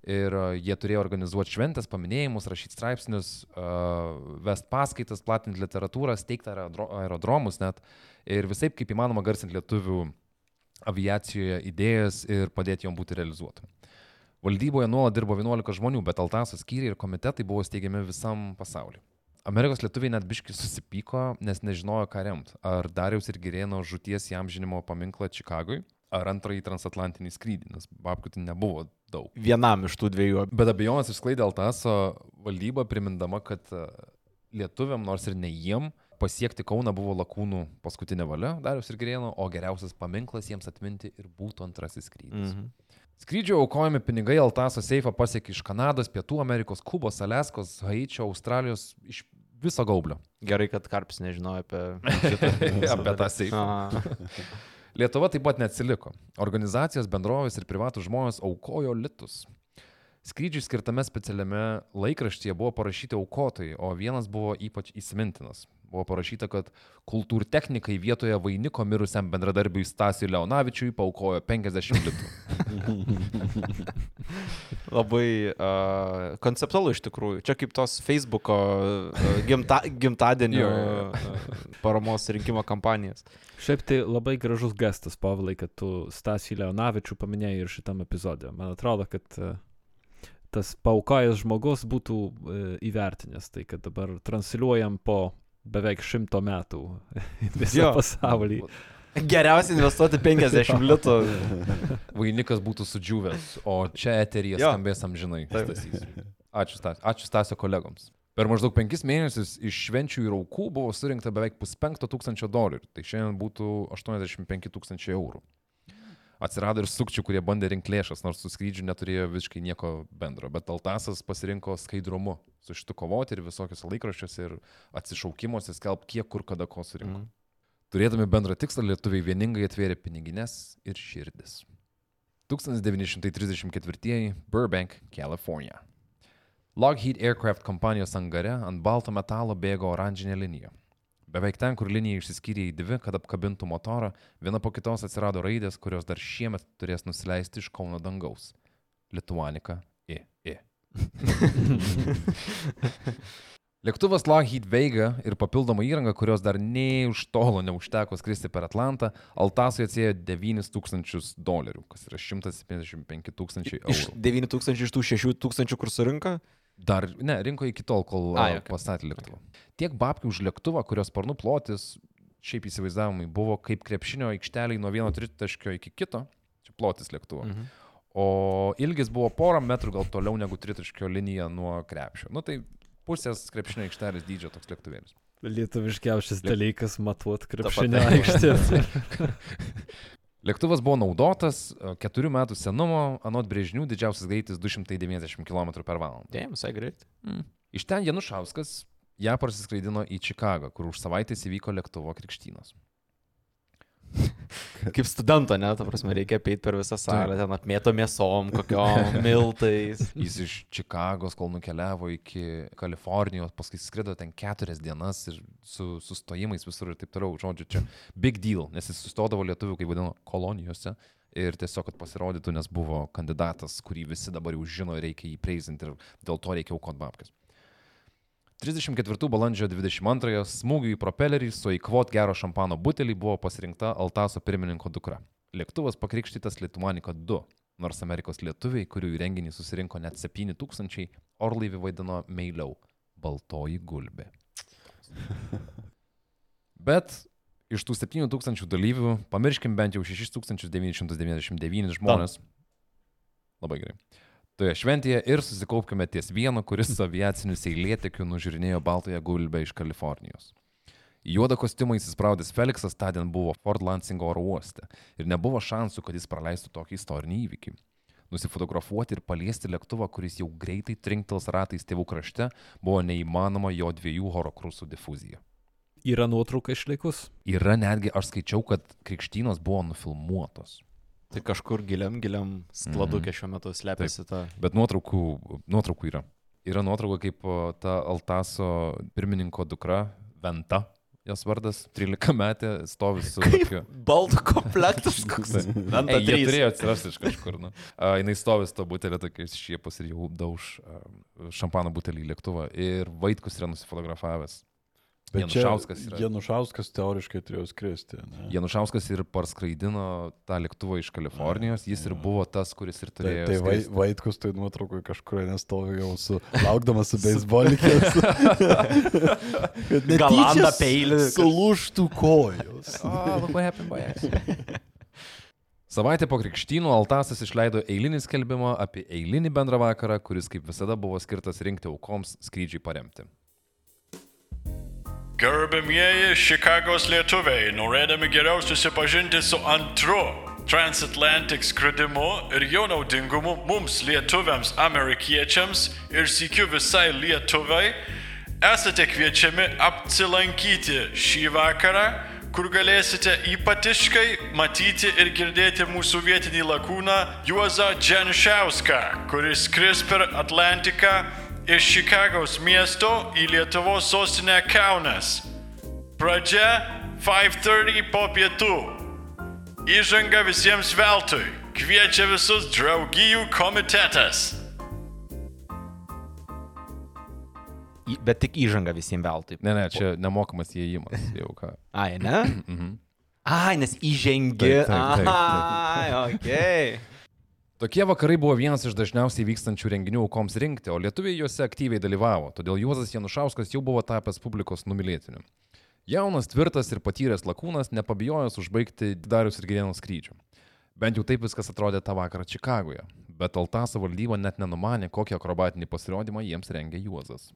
ir a, jie turėjo organizuoti šventės, paminėjimus, rašyti straipsnius, a, vest paskaitas, platinti literatūrą, steigti aerodro- aerodromus net ir visai kaip įmanoma garsinti lietuvių aviacijoje idėjas ir padėti jom būti realizuotam. Valdyboje nuolat dirbo 11 žmonių, bet Altaso skyriai ir komitetai buvo steigiami visam pasauliu. Amerikos lietuviai net biški susipyko, nes nežinojo, ką remt. Ar Dariaus ir Gerėno žuties jam žinimo paminklą Čikagui, ar antrąjį transatlantinį skrydį, nes tai nebuvo daug. Vienam iš tų dviejų. Bet abejonės išsklaidė Altaso valdyba, primindama, kad e, lietuviam, nors ir ne jiem, pasiekti Kauną buvo lakūnų paskutinė valia, Darius ir Gerėno, o geriausias paminklas jiems atminti ir būtų antrasis skrydis. Mhm. Skrydžio aukojami pinigai Altaso seifą pasiekė iš Kanados, Pietų Amerikos, Kubos, Aleskos, Haičio, Australijos, iš viso gaublio. Gerai, kad Karpis nežinojo apie (laughs) šitą. Apie tą seifą. Lietuva taip pat neatsiliko. Organizacijos, bendrovės ir privatų žmonės aukojo litus. Skrydžiui skirtame specialiame laikraštyje buvo parašyti aukotojai, o vienas buvo ypač įsimintinas. Buvo parašyta, kad kultūrtechnikai vietoje vainiko mirusiam bendradarbiui Stasiui Leonavičiui paukojo 50 litų. (laughs) Labai uh, konceptualu iš tikrųjų. Čia kaip tos Facebook'o uh, gimta, gimtadienio uh, paramos rinkimo kampanijas. Šiaip tai labai gražus gestas, Pavlai, kad tu Stasį Leonavičių paminėjai ir šitam epizodė. Man atrodo, kad e, tas paukojęs žmogus būtų e, įvertinęs tai, kad dabar transliuojam po beveik šimto metų (laughs) visą Jo. pasaulį. Geriausia investuoti 50 (laughs) litų. Vainikas būtų sudžiūvęs, o čia eterija Jo. skambės amžinai. Ačiū, Stas. Ačiū Stasio kolegoms. Per maždaug penkis mėnesius iš švenčių ir aukų buvo surinkta beveik puspenkto tūkstančio dolerių. Tai šiandien būtų 85 tūkstančiai eurų. Atsirado ir sukčių, kurie bandė rinkti lėšas, nors su skrydžiu neturėjo visiškai nieko bendro. Bet Altasas pasirinko skaidrumu su šitu kovoti ir visokiuose laikraščiuose ir atsišaukimuose skelb, kiek kur kada ko surinko. Mm. Turėdami bendrą tikslą, lietuviai vieningai atvėrė pinigines ir širdis. 1934 Burbank, Kalifornija. Lockheed Aircraft kompanijos angare ant balto metalo bėgo oranžinė linija. Beveik ten, kur linija išsiskyrė į dvi, kad apkabintų motorą, viena po kitos atsirado raidės, kurios dar šiemet turės nusileisti iš Kauno dangaus. Lituanika I. I. (laughs) Lėktuvas Lockheed Veiga ir papildoma įranga, kurios dar nei už tolo neužteko skristi per Atlantą, Altasui atsėjo 9000 dolerių, kas yra 175 tūkstančiai Iš eurų. 9 tūkstančių iš tų 6 tūkstančių, kur surinka? Dar, ne, rinko iki tol, kol Ai, Ai, okei. pastatė lėktuvą. Tiek babkių už lėktuvą, kurios sparnų plotis, šiaip įsivaizdavimai, buvo kaip krepšinio aikšteliai nuo vieno tritaškio iki kito, čia plotis lėktuvo. Mhm. O ilgis buvo porą metrų gal toliau negu tritaškio linija nuo krepšio. Nu tai pusės krepšinio aikštelės dydžio toks lėktuvėlis. Lietuviškiausias Liet- dalykas matuot krepšinio aikštės. (laughs) Lėktuvas buvo naudotas e, keturių metų senumo, anot brėžinių didžiausias greitis 290 km per valandą. Dėm, visai greit. Iš ten Janušauskas ją prasiskraidino į Čikagą, kur už savaitės įvyko lėktuvo krikštynas. Kaip studento, ne, ta prasme, reikia peiti per visą salę, ten apmėto mėsom, kokiom (laughs) miltais. Jis iš Čikagos, kol nukeliavo iki Kalifornijos, paskui skrido ten keturias dienas ir su sustojimais visur ir taip toliau. Žodžiu, čia big deal, nes jis sustodavo lietuvių, kaip vadino, kolonijose. Ir tiesiog, kad pasirodytų, nes buvo kandidatas, kurį visi dabar jau žino, reikia jį preizinti ir dėl to reikia aukot babkės. 34 balandžio 22 smūgių į propelerį su eikvot gero šampano butelį buvo pasirinkta Altaso pirmininko dukra. Lėktuvas pakrikštytas Lietuvanika 2, nors Amerikos lietuviai, kurių į renginį susirinko net 7000, orlaivį vaidino meiliau - baltoji gulbė. (laughs) Bet iš tų 7000 dalyvių, pamirškim bent jau 6999 žmonės. Labai gerai. Toje šventėje ir susikaupkime ties vienu, kuris su aviaciniu seilėtekiu nužiūrinėjo baltąją gulbę iš Kalifornijos. Į juodą kostiumą įsispraudęs Feliksas tądien buvo Fort Lansingo oro uoste ir nebuvo šansų, kad jis praleistų tokį istorinį įvykį. Nusifotografuoti ir paliesti lėktuvą, kuris jau greitai trinktels ratais tėvų krašte, buvo neįmanoma jo dviejų horokrusų difuzija. Yra nuotrauka išlikus? Yra netgi, aš skaičiau, kad krikštynos buvo nufilmuotos. Tai kažkur giliam, giliam skladukė šiuo metu slepiasi ta. Bet nuotraukų, nuotraukų yra. Yra nuotrauka, kaip ta Altaso pirmininko dukra Venta, jos vardas, 13 metė, stovi su tokiu. Baldų komplektas koks. (laughs) Venta 3. turėjo atsirasti iš kažkur. Nu. A, jinai stovi su to butelio tokiais šiepus ir jau dauž a, šampano butelį į lėktuvą. Ir Vaitkus yra nusifotografavęs. Bet Janušauskas yra. Janušauskas teoriškai turėjo skristi. ne? Janušauskas ir parskraidino tą lėktuvą iš Kalifornijos. Jis ir buvo tas, kuris ir Tai, turėjo. tai vai, skristi. Vaitkus tai nuotraukoje kažkur nestovi jau su, laukdamas su (laughs) beisbolikės. (laughs) Galanda peilį. Sulūštų kojos. (laughs) Oh, happened by accident. Savaitę po krikštynų Altasas išleido eilinį skelbimą apie eilinį bendrą vakarą, kuris kaip visada buvo skirtas rinkti aukoms skrydžiui paremti. Gerbimieji Čikagos lietuviai, norėdami geriau susipažinti su antru transatlantic skridimu ir jo naudingumu mums lietuviams, amerikiečiams ir sikiu visai Lietuvai, esate kviečiami apsilankyti šį vakarą, kur galėsite ypatiškai matyti ir girdėti mūsų vietinį lakūną Juozą Dženšiauską, kuris skris per Atlantiką iš Čikagos miesto į Lietuvos sostinę Kaunas. Pradžia 5.30 po pietų. Įžanga visiems veltui. Kviečia visus draugijų komitetas. Į- Bet tik įžanga visiems veltui. Ne, ne, čia nemokamas įėjimas. (laughs) Jau ką. Ai, ne? Ai, nes įžengi. Taip, taip, taip, taip. Ai, okei. Tokie vakarai buvo vienas iš dažniausiai vykstančių renginių aukoms rinkti, o lietuviai juose aktyviai dalyvavo, todėl Juozas Janušauskas jau buvo tapęs publikos numylėtiniu. Jaunas, tvirtas ir patyręs lakūnas nepabijojęs užbaigti Darius ir Gerėno skrydžių. Bent jau taip viskas atrodė tą vakarą Čikagoje, bet Altaso valdyba net nenumanė, kokį akrobatinį pasirodymą jiems rengė Juozas.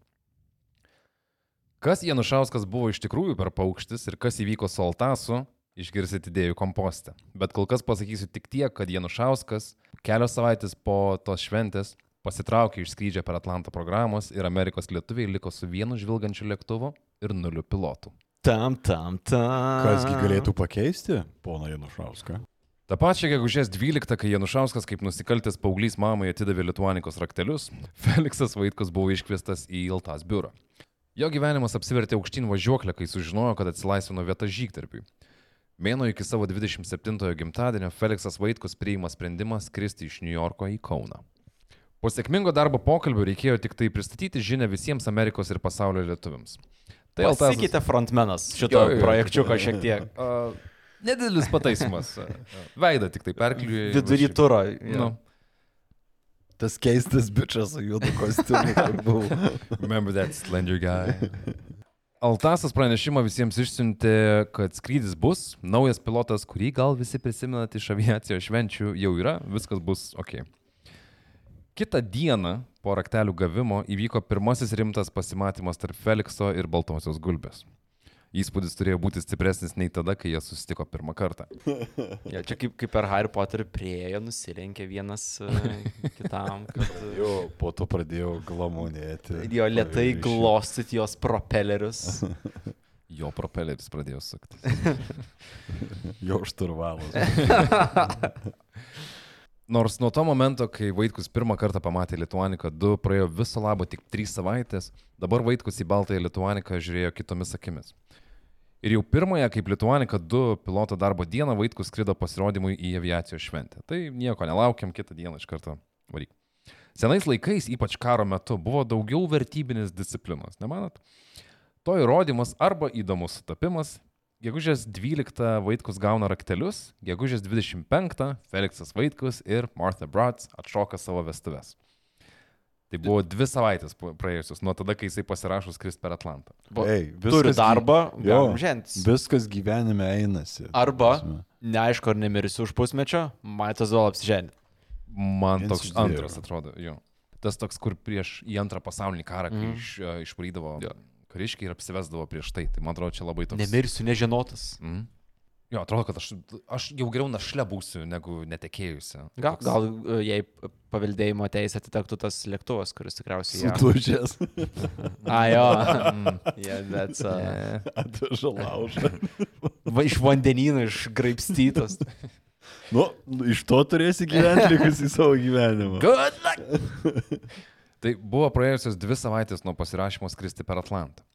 Kas Janušauskas buvo iš tikrųjų per paukštis ir kas įvyko su Altasu, išgirsit idėjų kompostę. Bet kol kas pasakysiu tik tiek, kad Janušauskas kelios savaitės po tos šventės pasitraukė iš skrydžio per Atlanto programos ir Amerikos lietuviai liko su vienu žvilgančiu lėktuvu ir nuliu pilotų. Tam, tam, tam. Kasgi galėtų pakeisti poną Janušauską? Ta pačia gegužės 12, kai Janušauskas kaip nusikaltęs paauglys mamai atidavė Lietuanikos raktelius, (laughs) Feliksas Vaitkus buvo iškviestas į Iltas biurą. Jo gyvenimas apsivertė aukštyn važiuoklę, kai sužinojo, kad atsilaisvino vieta žygdarbiui. Mėno iki savo 27-ojo gimtadienio Feliksas Vaitkus priima sprendimą skristi iš New Yorko į Kauną. Po sėkmingo darbo pokalbio reikėjo tik tai pristatyti žinę visiems Amerikos ir pasaulio lietuviams. Tai Altasas- Pasikeitė frontmenas šito Jo, jo, projekčiuko šiek tiek. A, Nedidelis pataisimas. Veidą tik tai perkliuoja. Vidury turo. Nu, Tas keistas bičias su juodu kostiumu remember that slender guy. Altasas pranešimą visiems išsiuntė, kad skrydis bus, naujas pilotas, kurį gal visi prisimenat iš aviacijos švenčių, jau yra, viskas bus ok. Kita diena po raktelių gavimo įvyko pirmasis rimtas pasimatymas tarp Felikso ir Baltosios gulbės. Įspūdis turėjo būti stipresnis nei tada, kai jie susitiko pirmą kartą. (laughs) Ja, čia kaip, kaip per Harry Potter priejo, nusilenkė vienas e, (laughs) kitam, kad e, Jo, po to pradėjau glamonėti. jo lietai glostyti jos propelerius. (laughs) Jo propeleris pradėjo suktis. Jo šturvalas. Nors nuo to momento, kai Vaitkus pirmą kartą pamatė Lietuaniką 2, praėjo viso labo tik 3 savaitės, dabar Vaitkus į Baltąją Lietuaniką žiūrėjo kitomis akimis. Ir jau pirmąją, kaip Lietuanika 2 piloto darbo dieną, Vaitkus skrido pasirodymui į aviacijos šventę. Tai nieko nelaukiam, kitą dieną iš karto varyk. Senais laikais, ypač karo metu, buvo daugiau vertybinės disciplinos, nemanot? To įrodymas arba įdomus sutapimas. Gegužės 12 Vaitkus gauna raktelius, gegužės 25 Feliksas Vaitkus ir Martha Brats atšoka savo vestuves. Tai buvo dvi savaitės praėjusios nuo tada, kai jisai pasirašo skristi per Atlantą. Ei, Turi darbą, jo. Viskas gyvenime einasi. Arba, Prasme. neaišku, ar nemirsiu už pusmečio, maitas vėl apsiženė. Man toks antras atrodo, jo. Tas toks, kur prieš į antrą pasaulinį karą, kai Mhm. iš, e, išvarydavo kariškiai ir apsivesdavo prieš tai. Tai man atrodo, čia labai toks. Nemirsiu nežinotas. Mhm. Jo, atrodo, kad aš, aš jau geriau našle būsiu, negu netekėjusi. Gal, Toks- gal e, jei paveldėjimo teisė atitektų tas lėktuvas, kuris tikriausiai... Sudužęs. (laughs) A, jo. (laughs) yeah, that's, uh, Ne. Atveža laužą. (laughs) va, iš vandenynų išgraipstytas. Nu, iš to turėsi gyventi likusį savo gyvenimą. Good luck. Tai buvo praėjusios dvi savaitės nuo pasirašymo skristi per Atlantą.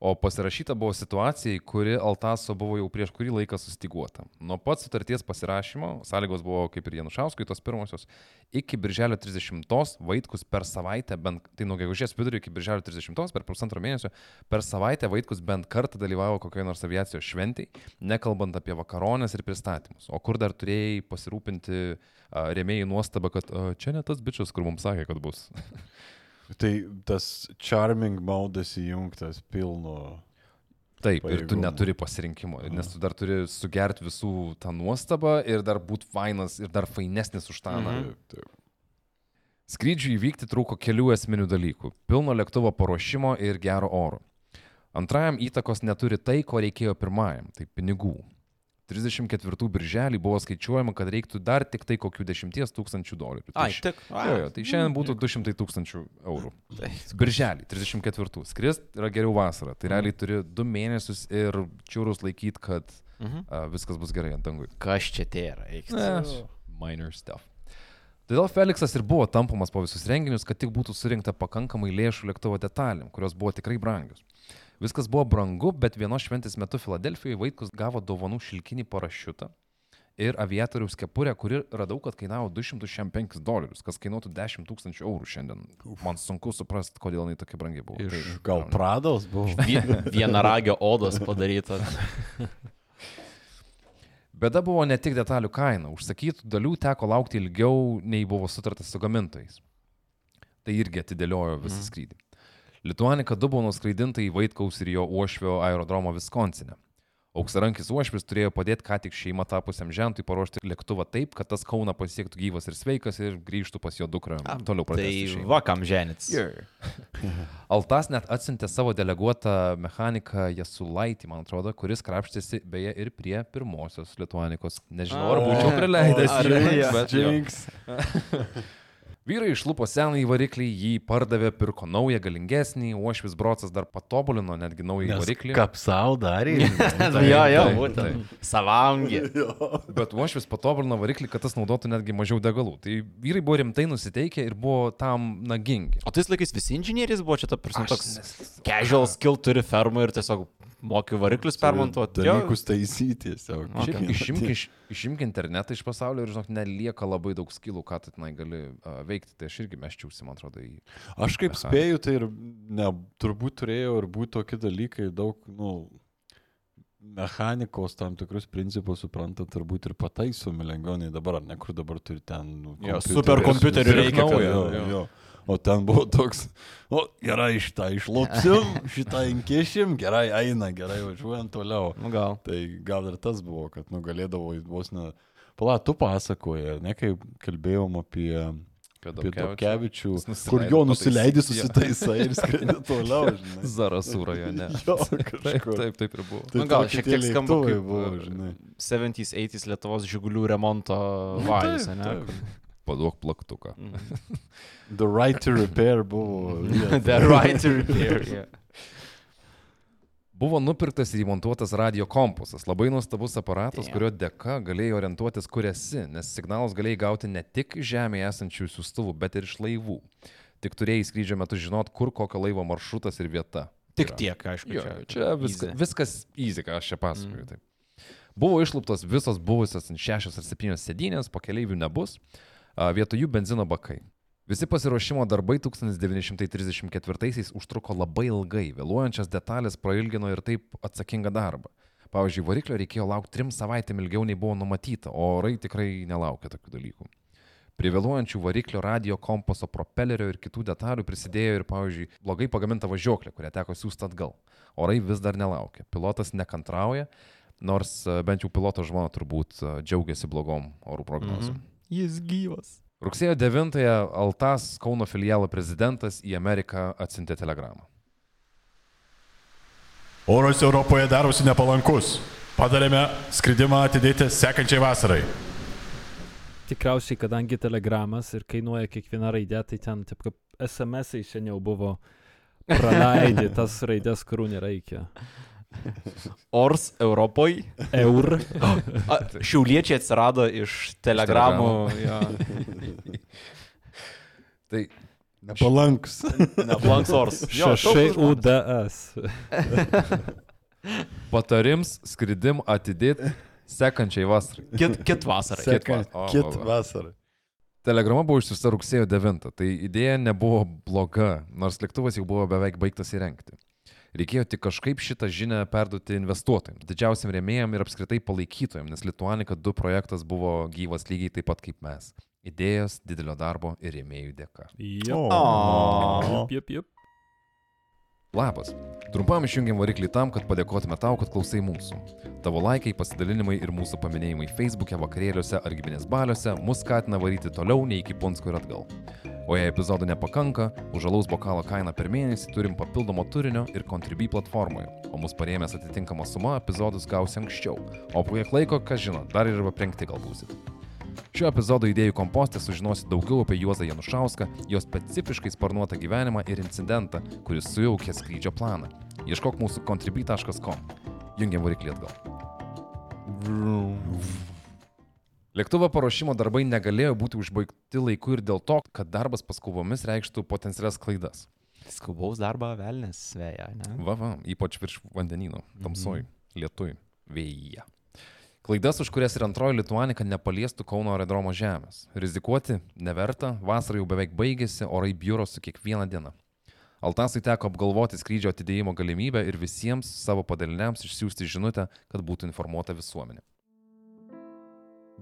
O pasirašyta buvo situacijai, kuri Altaso buvo jau prieš kurį laiką sustiguota. Nuo pat sutarties pasirašymo, sąlygos buvo kaip ir Janušauskui tos pirmosios, iki birželio 30 Vaitkus per savaitę, bent, tai nuo gegužės vidurio iki birželio 30 per pusantro mėnesio, per savaitę Vaitkus bent kartą dalyvavo kokioje nors aviacijos šventėje, nekalbant apie vakaronės ir pristatymus. O kur dar turėjai pasirūpinti a, rėmėjai nuostabą, kad a, čia ne tas bičias, kur mums sakė, kad bus. (laughs) Tai tas charming maudas įjungtas pilnu. Taip, ir tu neturi pasirinkimo, nes tu dar turi sugerti visų tą nuostabą ir dar būti fainas ir dar fainesnis už tą. Mhm. Taip, taip. Skrydžiui įvykti trūko kelių esminių dalykų - pilno lėktuvo paruošimo ir gero oro. Antrajam įtakos neturi tai, ko reikėjo pirmajam - tai pinigų. 34 birželį buvo skaičiuojama, kad reiktų dar tik tai kokių 10 tūkstančių dolerių. Tai Ai, tik. Jo, jo, tai šiandien būtų 200 tūkstančių eurų. (laughs) Birželį, 34. Skrist yra geriau vasarą. Tai realiai turi 2 mėnesius ir čiūrus laikyti, kad Mhm. a, viskas bus gerai ant dangų. Kas čia tai yra? eik. Minor stuff. Todėl Felixas ir buvo tampomas po visus renginius, kad tik būtų surinkta pakankamai lėšų lėktuvo detalėm, kurios buvo tikrai brangios. Viskas buvo brangu, bet vienos šventės metu Filadelfijoje Vaitkus gavo dovanų šilkinį parašiutą ir aviatoriaus kepurę, kuri radau, kad kainavo 205 dolerius, kas kainuotų 10 tūkstančių eurų šiandien. Man sunku suprasti, kodėl jinai tokia brangi buvo. Iš Tai- Gal Prados buvo? Vie- Vienaragio odos padaryta. (laughs) Bėda buvo ne tik detalių kaina, užsakytų dalių teko laukti ilgiau nei buvo sutartas su gamintojais. Tai irgi atidėliojo visą Mhm. skrydį. Lituanika 2 buvo nuskraidinta į Vaitkaus ir jo uošvio aerodromo Viskonsine. Auksarankis uošvis turėjo padėti ką tik šeima tapusiam žentui paruošti lėktuvą taip, kad tas Kauna pasiektų gyvas ir sveikas ir grįžtų pas jo dukrą. Toliau pradėti. Tai vakam ženits. (laughs) Altas net atsintė savo deleguotą mechaniką Jasulaitį, man atrodo, kuris krapštėsi beje ir prie pirmosios Lietuanikos. Nežinau, ar būčiau prileidęs. ar jį, jo. bet jo. Jinx. (laughs) (laughs) Vyrai išlupo senąjį variklį, jį pardavė, pirko naują, galingesnį, Uošvis Brocas dar patobulino netgi naują variklį. Kapsau darė. (laughs) Jo, jo, taip, būtent. Savangi. (laughs) Bet Uošvis patobulino variklį, kad tas naudotų netgi mažiau degalų. Tai vyrai buvo rimtai nusiteikę ir buvo tam nagingi. O tais laikais visi inžinieriai buvo čia ta prasme toks nes- casual skill turi fermą ir tiesiog moki variklius permontuoti. Jo. Dalykus taisyti tiesiog. Šiaip Okay. išimk, iš, išimk internetą iš pasaulio ir, žinok, nelieka labai daug skilų, ką tu tenai gali uh, veikti. Tai aš irgi meščiausi, man atrodo, į... Aš kaip spėju, tai ir ne, turbūt turėjo ir būti tokie dalykai, daug, nu, mechanikos tam tikrus principus suprantant, turbūt ir pataisomi lengviau dabar, ar ne, kur dabar turi ten... Nu, Jo, superkompiuterių reikia, naujo, jo, jo, jo. O ten buvo toks, o gerai, šitą išlopsim, (laughs) šitą inkešim, gerai eina, gerai važiuojam toliau. Nu gal. Tai gal ir tas buvo, kad nugalėdavo į vos ne... Pala, tu pasakoji, ne, kai kalbėjom apie, apie Dobkevičių, kur jo nusileidai, susitaisai ir skrendi (laughs) toliau. Zarasų rajone. (laughs) Jo, Taip, taip, taip ir buvo. Tai Nu, gal šiek tie tiek skamba kaip, buvo, uh, žinai. 70s, 80s Lietuvos žigulių remonto vajus, ne? Paduok plaktuką. Mhm. The right to repair buvo. (laughs) The right to repair. Yeah. Buvo nupirktas ir įmontuotas radio kompasas. Labai nuostabus aparatas, Damn. kurio dėka galėjai orientuotis, kur esi, nes signalus galėjai gauti ne tik iš žemėje esančių siūstuvų, bet ir iš laivų. Tik turėjai skrydžio metu žinot, kur kokio laivo maršrutas ir vieta. Tik yra. tiek, aišku. Jo, čia viskas, easy. viskas easy, ką aš čia pasakoju. Mm. Buvo išluptos visos buvusios ant šešios ar septynios sėdynės, po keleivių nebus, vietoj jų benzino bakai. Visi pasiruošimo darbai 1934-aisiais užtruko labai ilgai, vėluojančias detalės prailgino ir taip atsakingą darbą. Pavyzdžiui, variklio reikėjo laukti trim savaitėm ilgiau nei buvo numatyta, o orai tikrai nelaukia tokių dalykų. Prie vėluojančių variklio, radio, kompaso, propelerio ir kitų detalių prisidėjo ir, pavyzdžiui, blogai pagaminta važiuoklė, kurią teko siūsti atgal. Orai vis dar nelaukia. Pilotas nekantrauja, nors e, bent jau piloto žmona turbūt e, džiaugiasi blogom orų prognozėm. Mhm. Jis gyvas. Rugsėjo 9-ąją Altas Kauno filialo prezidentas į Ameriką atsintė telegramą. Oras Europoje darosi nepalankus. Padarėme skridimą atidėti sekančiai vasarai. Tikriausiai, kadangi telegramas ir kainuoja kiekviena raidė, tai ten taip kaip SMS-ai seniau buvo praleidė (laughs) tas raidės, kurių nereikia. (laughs) Ors Europoje. Eur. A, Šiauliečiai atsirado iš telegramų. Jo. (laughs) Tai Nepalankus. Neblanks Ors. Jo, Šešai. UDS. (laughs) patarims skridim atidėti sekančiai vasarai. Kit, kit vasarai. Seka, O, kit va, va. vasarą. Telegrama buvo išsiusta rugsėjo 9, tai idėja nebuvo bloga, nors lėktuvas jau buvo beveik baigtas įrengti. Reikėjo tik kažkaip šitą žinią perduoti investuotojams, didžiausiam rėmėjam ir apskritai palaikytojams, nes Lituanika 2 projektas buvo gyvas lygiai taip pat kaip mes. Idėjos, didelio darbo ir rėmėjų dėka. Jop. O. Jop, jop, jop. Labas. Trumpam išjungiam variklį tam, kad padėkotume tau, kad klausai mūsų. Tavo laikai, pasidalinimai ir mūsų paminėjimai Facebook'e, vakarėliuose ar giminės baliuose mus skatina varyti toliau nei iki Punsko ir atgal. O jei epizodų nepakanka, už alaus bokalo kainą per mėnesį turim papildomo turinio ir Contribui platformoje, o mus parėmęs atitinkama suma epizodus gausi anksčiau, o po kiek laiko, kas žino, dar ir aprengti gal būsit. Šio epizodo idėjų kompostė sužinosi daugiau apie Juozą Janušauską, jo specifiškai sparnuotą gyvenimą ir incidentą, kuris sujaukė skrydžio planą. Ieškok mūsų contribui.com. Jungiam variklį atgal. Lėktuvo paruošimo darbai negalėjo būti užbaigti laiku ir dėl to, kad darbas paskubomis reikštų potencialias klaidas. Skubaus darbą velnės sveja, ne? Va, va, ypač virš vandenino, tamsoj, lietui, vėjyje. Klaidas, už kurias ir antroji Lietuanika nepaliestų Kauno aerodromo žemės. Rizikuoti neverta, vasara jau beveik baigėsi, orai biuro su kiekviena diena. Altasui teko apgalvoti skrydžio atidėjimo galimybę ir visiems savo padaliniams išsiųsti žinutę, kad būtų informuota visuomenė.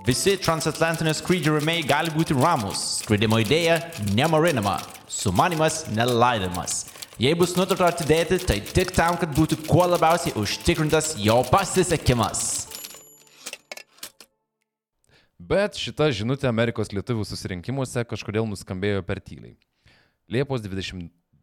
Visi transatlantinio skrydžio rėmėjai gali būti ramus. Skridimo idėja nemarinama, sumanimas nelaidamas. Jei bus nutarta atidėti, tai tik tam, kad būtų kuo labiausiai užtikrintas jo pasisekimas. Bet šita žinutė Amerikos lietuvių susirinkimuose kažkodėl nuskambėjo per tyliai. Liepos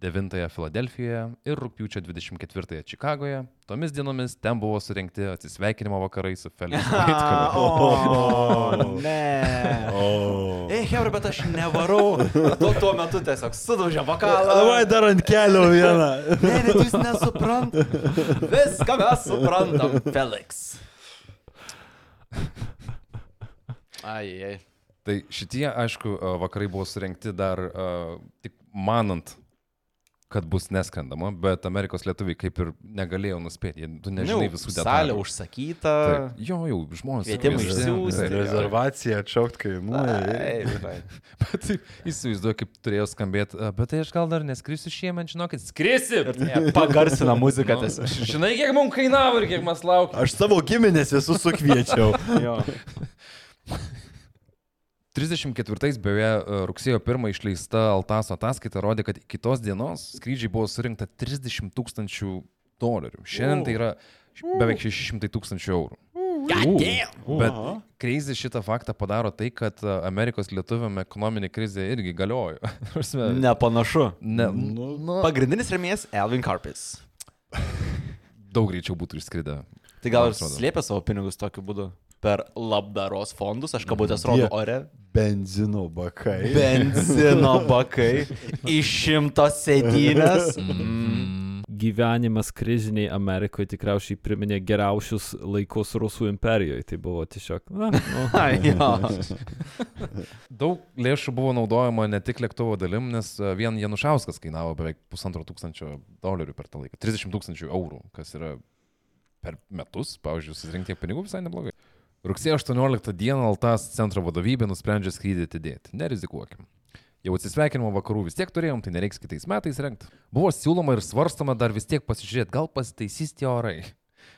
29-ąją Filadelfijoje ir rūpiučio 24-ąją Čikagoje, tomis dienomis ten buvo surinkti atsisveikinimo vakarai su Felix (laughs) Vaitkumi. O, (laughs) ne. Ei, Hebra, bet aš nevarau. Tu tuo metu tiesiog sudaužė vokalą. Davai dar ant kelio vieną. Ne, bet jūs nesuprantat. Viską mes suprantam, Felix. Ai, ai. Tai šitie, aišku, vakarai buvo surinkti dar a, tik manant, kad bus neskrendama, bet Amerikos lietuviai kaip ir negalėjo nuspėti, jie, tu nežinai Nu, visų Salė detalių. užsakyta. Taip. Jo, jau žmonės. Kvietimai išsiųsti. Rezervacija atšaukt kainuoja. (laughs) Bet įsivaizduoju, kaip turėjo skambėti, "A, bet tai aš gal dar neskrisiu šiemet, žinokit, skrisi. Ne, (laughs) Pagarsina muziką Nu, tiesiog. (laughs) žinai, kiek mums kainavo ir kiek mes laukėme. Aš savo giminės visus sukviečiau. Jo. 34 beje e, rugsėjo 1 išleista Altaso ataskaita rodė, kad iki tos dienos skrydžiai buvo surinkta 30 tūkstančių dolerių. Šiandien tai yra beveik 600 tūkstančių eurų. Bet kreizį šitą faktą padaro tai, kad e, Amerikos lietuviam ekonominė krizė irgi galiojo. (laughs) Nepanašu. ne, nu, Pagrindinis remėjas Elvin Carpis. daug greičiau būtų išskridę. Tai gal ir slėpė savo pinigus tokiu būdu. Per labdaros fondus, aš kabutės rodo ore. Benzino bakai. Benzino (laughs) bakai iš šimto sėdynės. (laughs) Mm. Gyvenimas kriziniai Amerikoje tikriausiai priminė geriausius laikus Rusų imperijoje. Tai buvo tiesiog, na, nu. (laughs) Daug lėšų buvo naudojama ne tik lėktuvo dalim, nes e, vien Janušauskas kainavo beveik pusantro tūkstančio dolerių per tą laiką. 30 tūkstančių eurų, kas yra per metus, pavyzdžiui, susirinkti pinigų visai neblogai. Rugsėjo 18 dieną Altas centro vadovybė nusprendžia skrydį atidėti. Nerizikuokim. Jau atsisveikinimo vakarų vis tiek turėjom, tai nereiks kitais metais rengti. Buvo siūloma ir svarstama dar vis tiek pasižiūrėti, gal pasitaisys tie orai.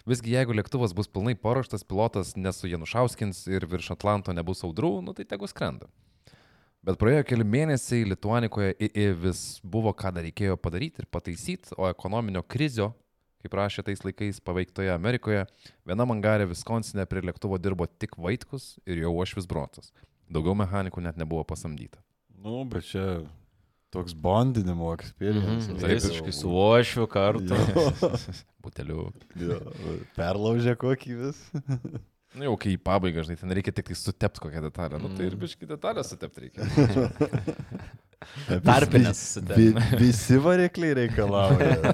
Visgi jeigu lėktuvas bus pilnai paruoštas, pilotas nesu Janušauskins ir virš Atlanto nebus audrų, nu tai tegu skrenda. Bet praėjo keli mėnesiai, Lietuanikoje vis buvo, ką dar reikėjo padaryti ir pataisyti, o ekonominio krizio, kaip rašė tais laikais paveiktoje Amerikoje, viena mangarė Viskonsine prie lėktuvo dirbo tik Vaitkus ir jo uošvis Brotas. Daugiau mechanikų net nebuvo pasamdyta. Nu, bet čia toks bondinimo experience. Mhm, Visiškai su ošiu kartu. (laughs) Buteliu. Jo, perlaužė kokį vis. Nu jau kai į pabaigą, žinai, ten reikia tik tai sutepti kokią detalę. Nu tai ir biškai detalę sutepti reikia. Tarpinės Vi, visi varikliai reikalauja.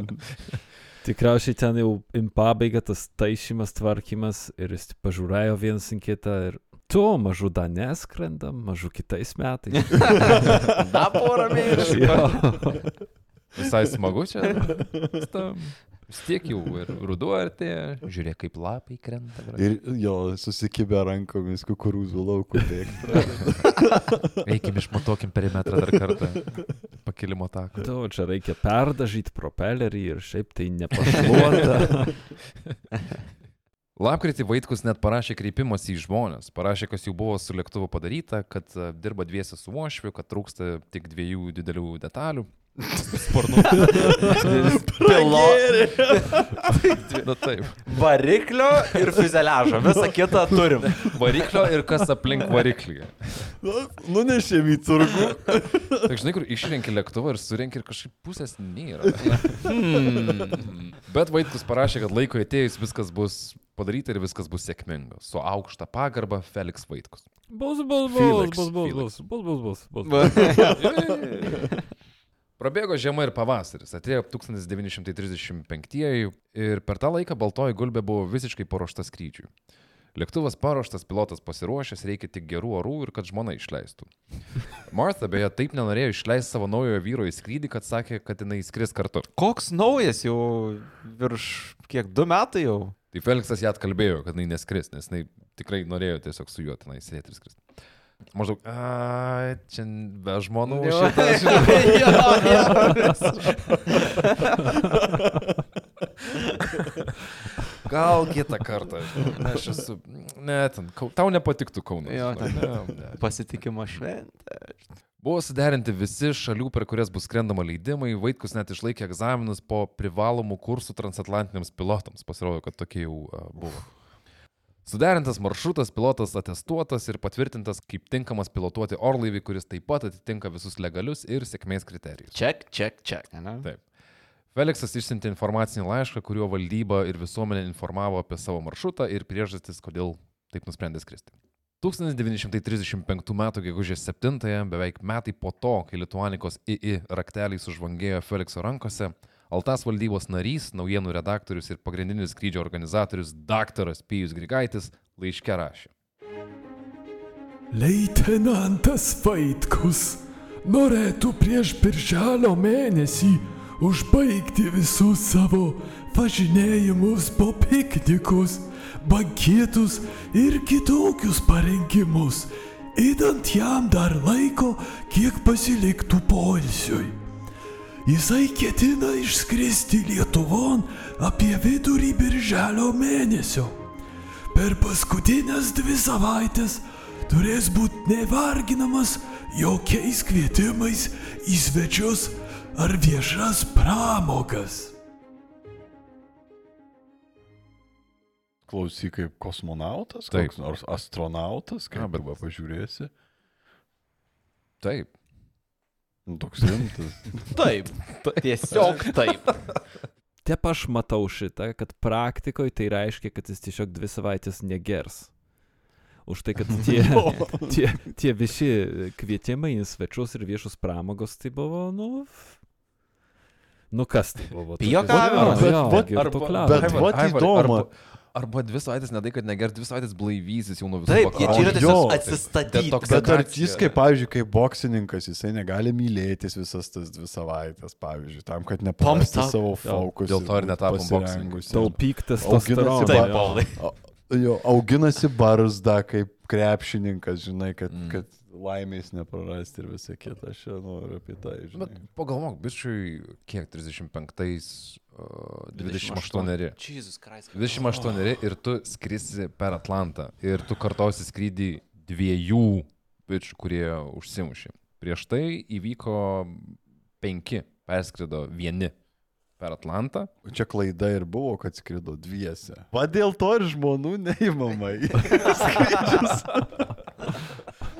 (laughs) tikriausiai ten jau im pabaiga tas taisymas, tvarkymas ir jis pažiūrėjo vienas į kitą ir tu mažu dar neskrendam, mažu kitais (laughs) metais. Da porą mėnesių. Visai smagu čia. (laughs) Stam. Vis tiek jau ir ruduo artėja. Žiūrėk, kaip lapai krenta. bra. Ir jo, susikibę rankomis kukurūzų laukų bėgti. (laughs) Eikim išmatuokim perimetrą dar kartą. Pakilimo taką. Tu, čia reikia perdažyti propelerį ir šiaip tai (laughs) nepašluota. Lapkritį Vaitkus net parašė kreipimąsi į žmonės. Parašė, kas jau buvo su lėktuvu padaryta, kad e, dirba dviesi su uošviu, kad trūksta tik dviejų didelių detalių. Sparnų. Pilo, Na taip. variklio ir fuzeliažo. Visą kitą turim. Variklio ir kas aplink variklį. Nunešėm į turgų. Tai žinai, kur išrenki lėktuvą ir surenki ir kažkaip pusės nėra. Hmm. Bet Vaitkus parašė, kad laiko atėjus viskas bus padaryta ir viskas bus sėkminga. Su aukšta pagarba Felix Vaitkus. Bus, bus, bus, bus, bus, bus, bus, bus, bus, bus. Prabėgo žiema ir pavasaris, atėjo 1935 ir per tą laiką baltoji gulbė buvo visiškai paruošta skrydžiui. Lėktuvas paruoštas, pilotas pasiruošęs, reikia tik gerų orų ir kad žmona išleistų. (laughs) Martha beje taip nenorėjo išleisti savo naujojo vyro į skrydį, kad sakė, kad jinai skris kartu. Koks naujas jau virš kiek du metai jau. Tai Felixas ją atkalbėjo, kad jinai neskris, nes jinai tikrai norėjo tiesiog su juo tenai sėdėti ir skristi. Maždaug, a, čia be žmonų Jo. šitas. (laughs) Gal kitą kartą. žinai, Aš esu. Ne, ten, tau nepatiktų Kaunas. Jo, ne, ne. Pasitikimo šventė. Buvo suderinti visi šalių, per kurias bus skrendama leidimai. Vaitkus net išlaikė egzaminus po privalomų kursų transatlantiniams pilotams. Pasirodo, kad tokie jau buvo. Suderintas maršrutas, pilotas atestuotas ir patvirtintas kaip tinkamas pilotuoti orlaivį, kuris taip pat atitinka visus legalius ir sėkmės kriterijus. Ček, ček, ček. ne? Taip. Felixas išsiuntė informacinį laišką, kuriuo valdyba ir visuomenė informavo apie savo maršrutą ir priežastis, kodėl taip nusprendė skristi. 1935 m. gegužės 7-ąją, beveik metai po to, kai Lietuanikos II rakteliai sužvangėjo Felixo rankose, Altas valdybos narys, naujienų redaktorius ir pagrindinis skrydžio organizatorius daktaras Pijus Grigaitis laiške rašė. Leitenantas Vaitkus norėtų prieš birželio mėnesį užbaigti visus savo važinėjimus po piknikus, bankietus ir kitokius parengimus, įdant jam dar laiko, kiek pasiliktų poilsiui. Jisai ketina išskristi Lietuvon apie vidurį birželio mėnesio. Per paskutinės dvi savaitės turės būti nevarginamas jokiais kvietimais į svečius ar viešas pramogas. Klausyk kaip kosmonautas, Taip. koks nors astronautas, kaip arba pažiūrėsi. Taip. Nu, Toks rimtas. (laughs) Taip. Tiesiog taip. Tep aš matau šitą, kad praktikoje tai reiškia, kad jis tiesiog dvi savaitės negers. Už tai, kad tie, (laughs) tie, tie visi kvietimai į svečius ir viešus pramogos tai buvo, nu... Nu kas tai buvo? Pijokavimas. Jo, jo, Bet- girtuokliavimas. bet Aivar, vat Aivar, įdomu. Arba, arba dvi savaitės, ne tai, kad negers, dvi savaitės blaivysis jau nuo visų Taip, jie čia yra tiesiog atsistatyti. Detoks- Bet ar jis, kaip, pavyzdžiui, kaip boksininkas, jisai negali mylėtis visas tas dvi savaitės, pavyzdžiui, tam, kad up. savo Jo, fokus. dėl to ir netapom boksininkai. Taupyk Auginasi testosteroną. Taip, ba-. (laughs) Jo, auginasi barzdą kaip krepšininkas, žinai, kad, Mm. mm. kad laimės neprarasti ir visą kitą. Aš čia noriu apie tai, žinai. Bet pagalvok, bičiui, kiek 35, uh, 28. Jesus Christ. 28 ir tu skrisi per Atlantą ir tu kartosi skrydį dviejų bičių, kurie užsimušė. Prieš tai įvyko penki, perskrido vieni per Atlantą. Čia klaida ir buvo, kad skrido dviese. Va dėl to ir žmonių neįmama. į (laughs) skrydžius.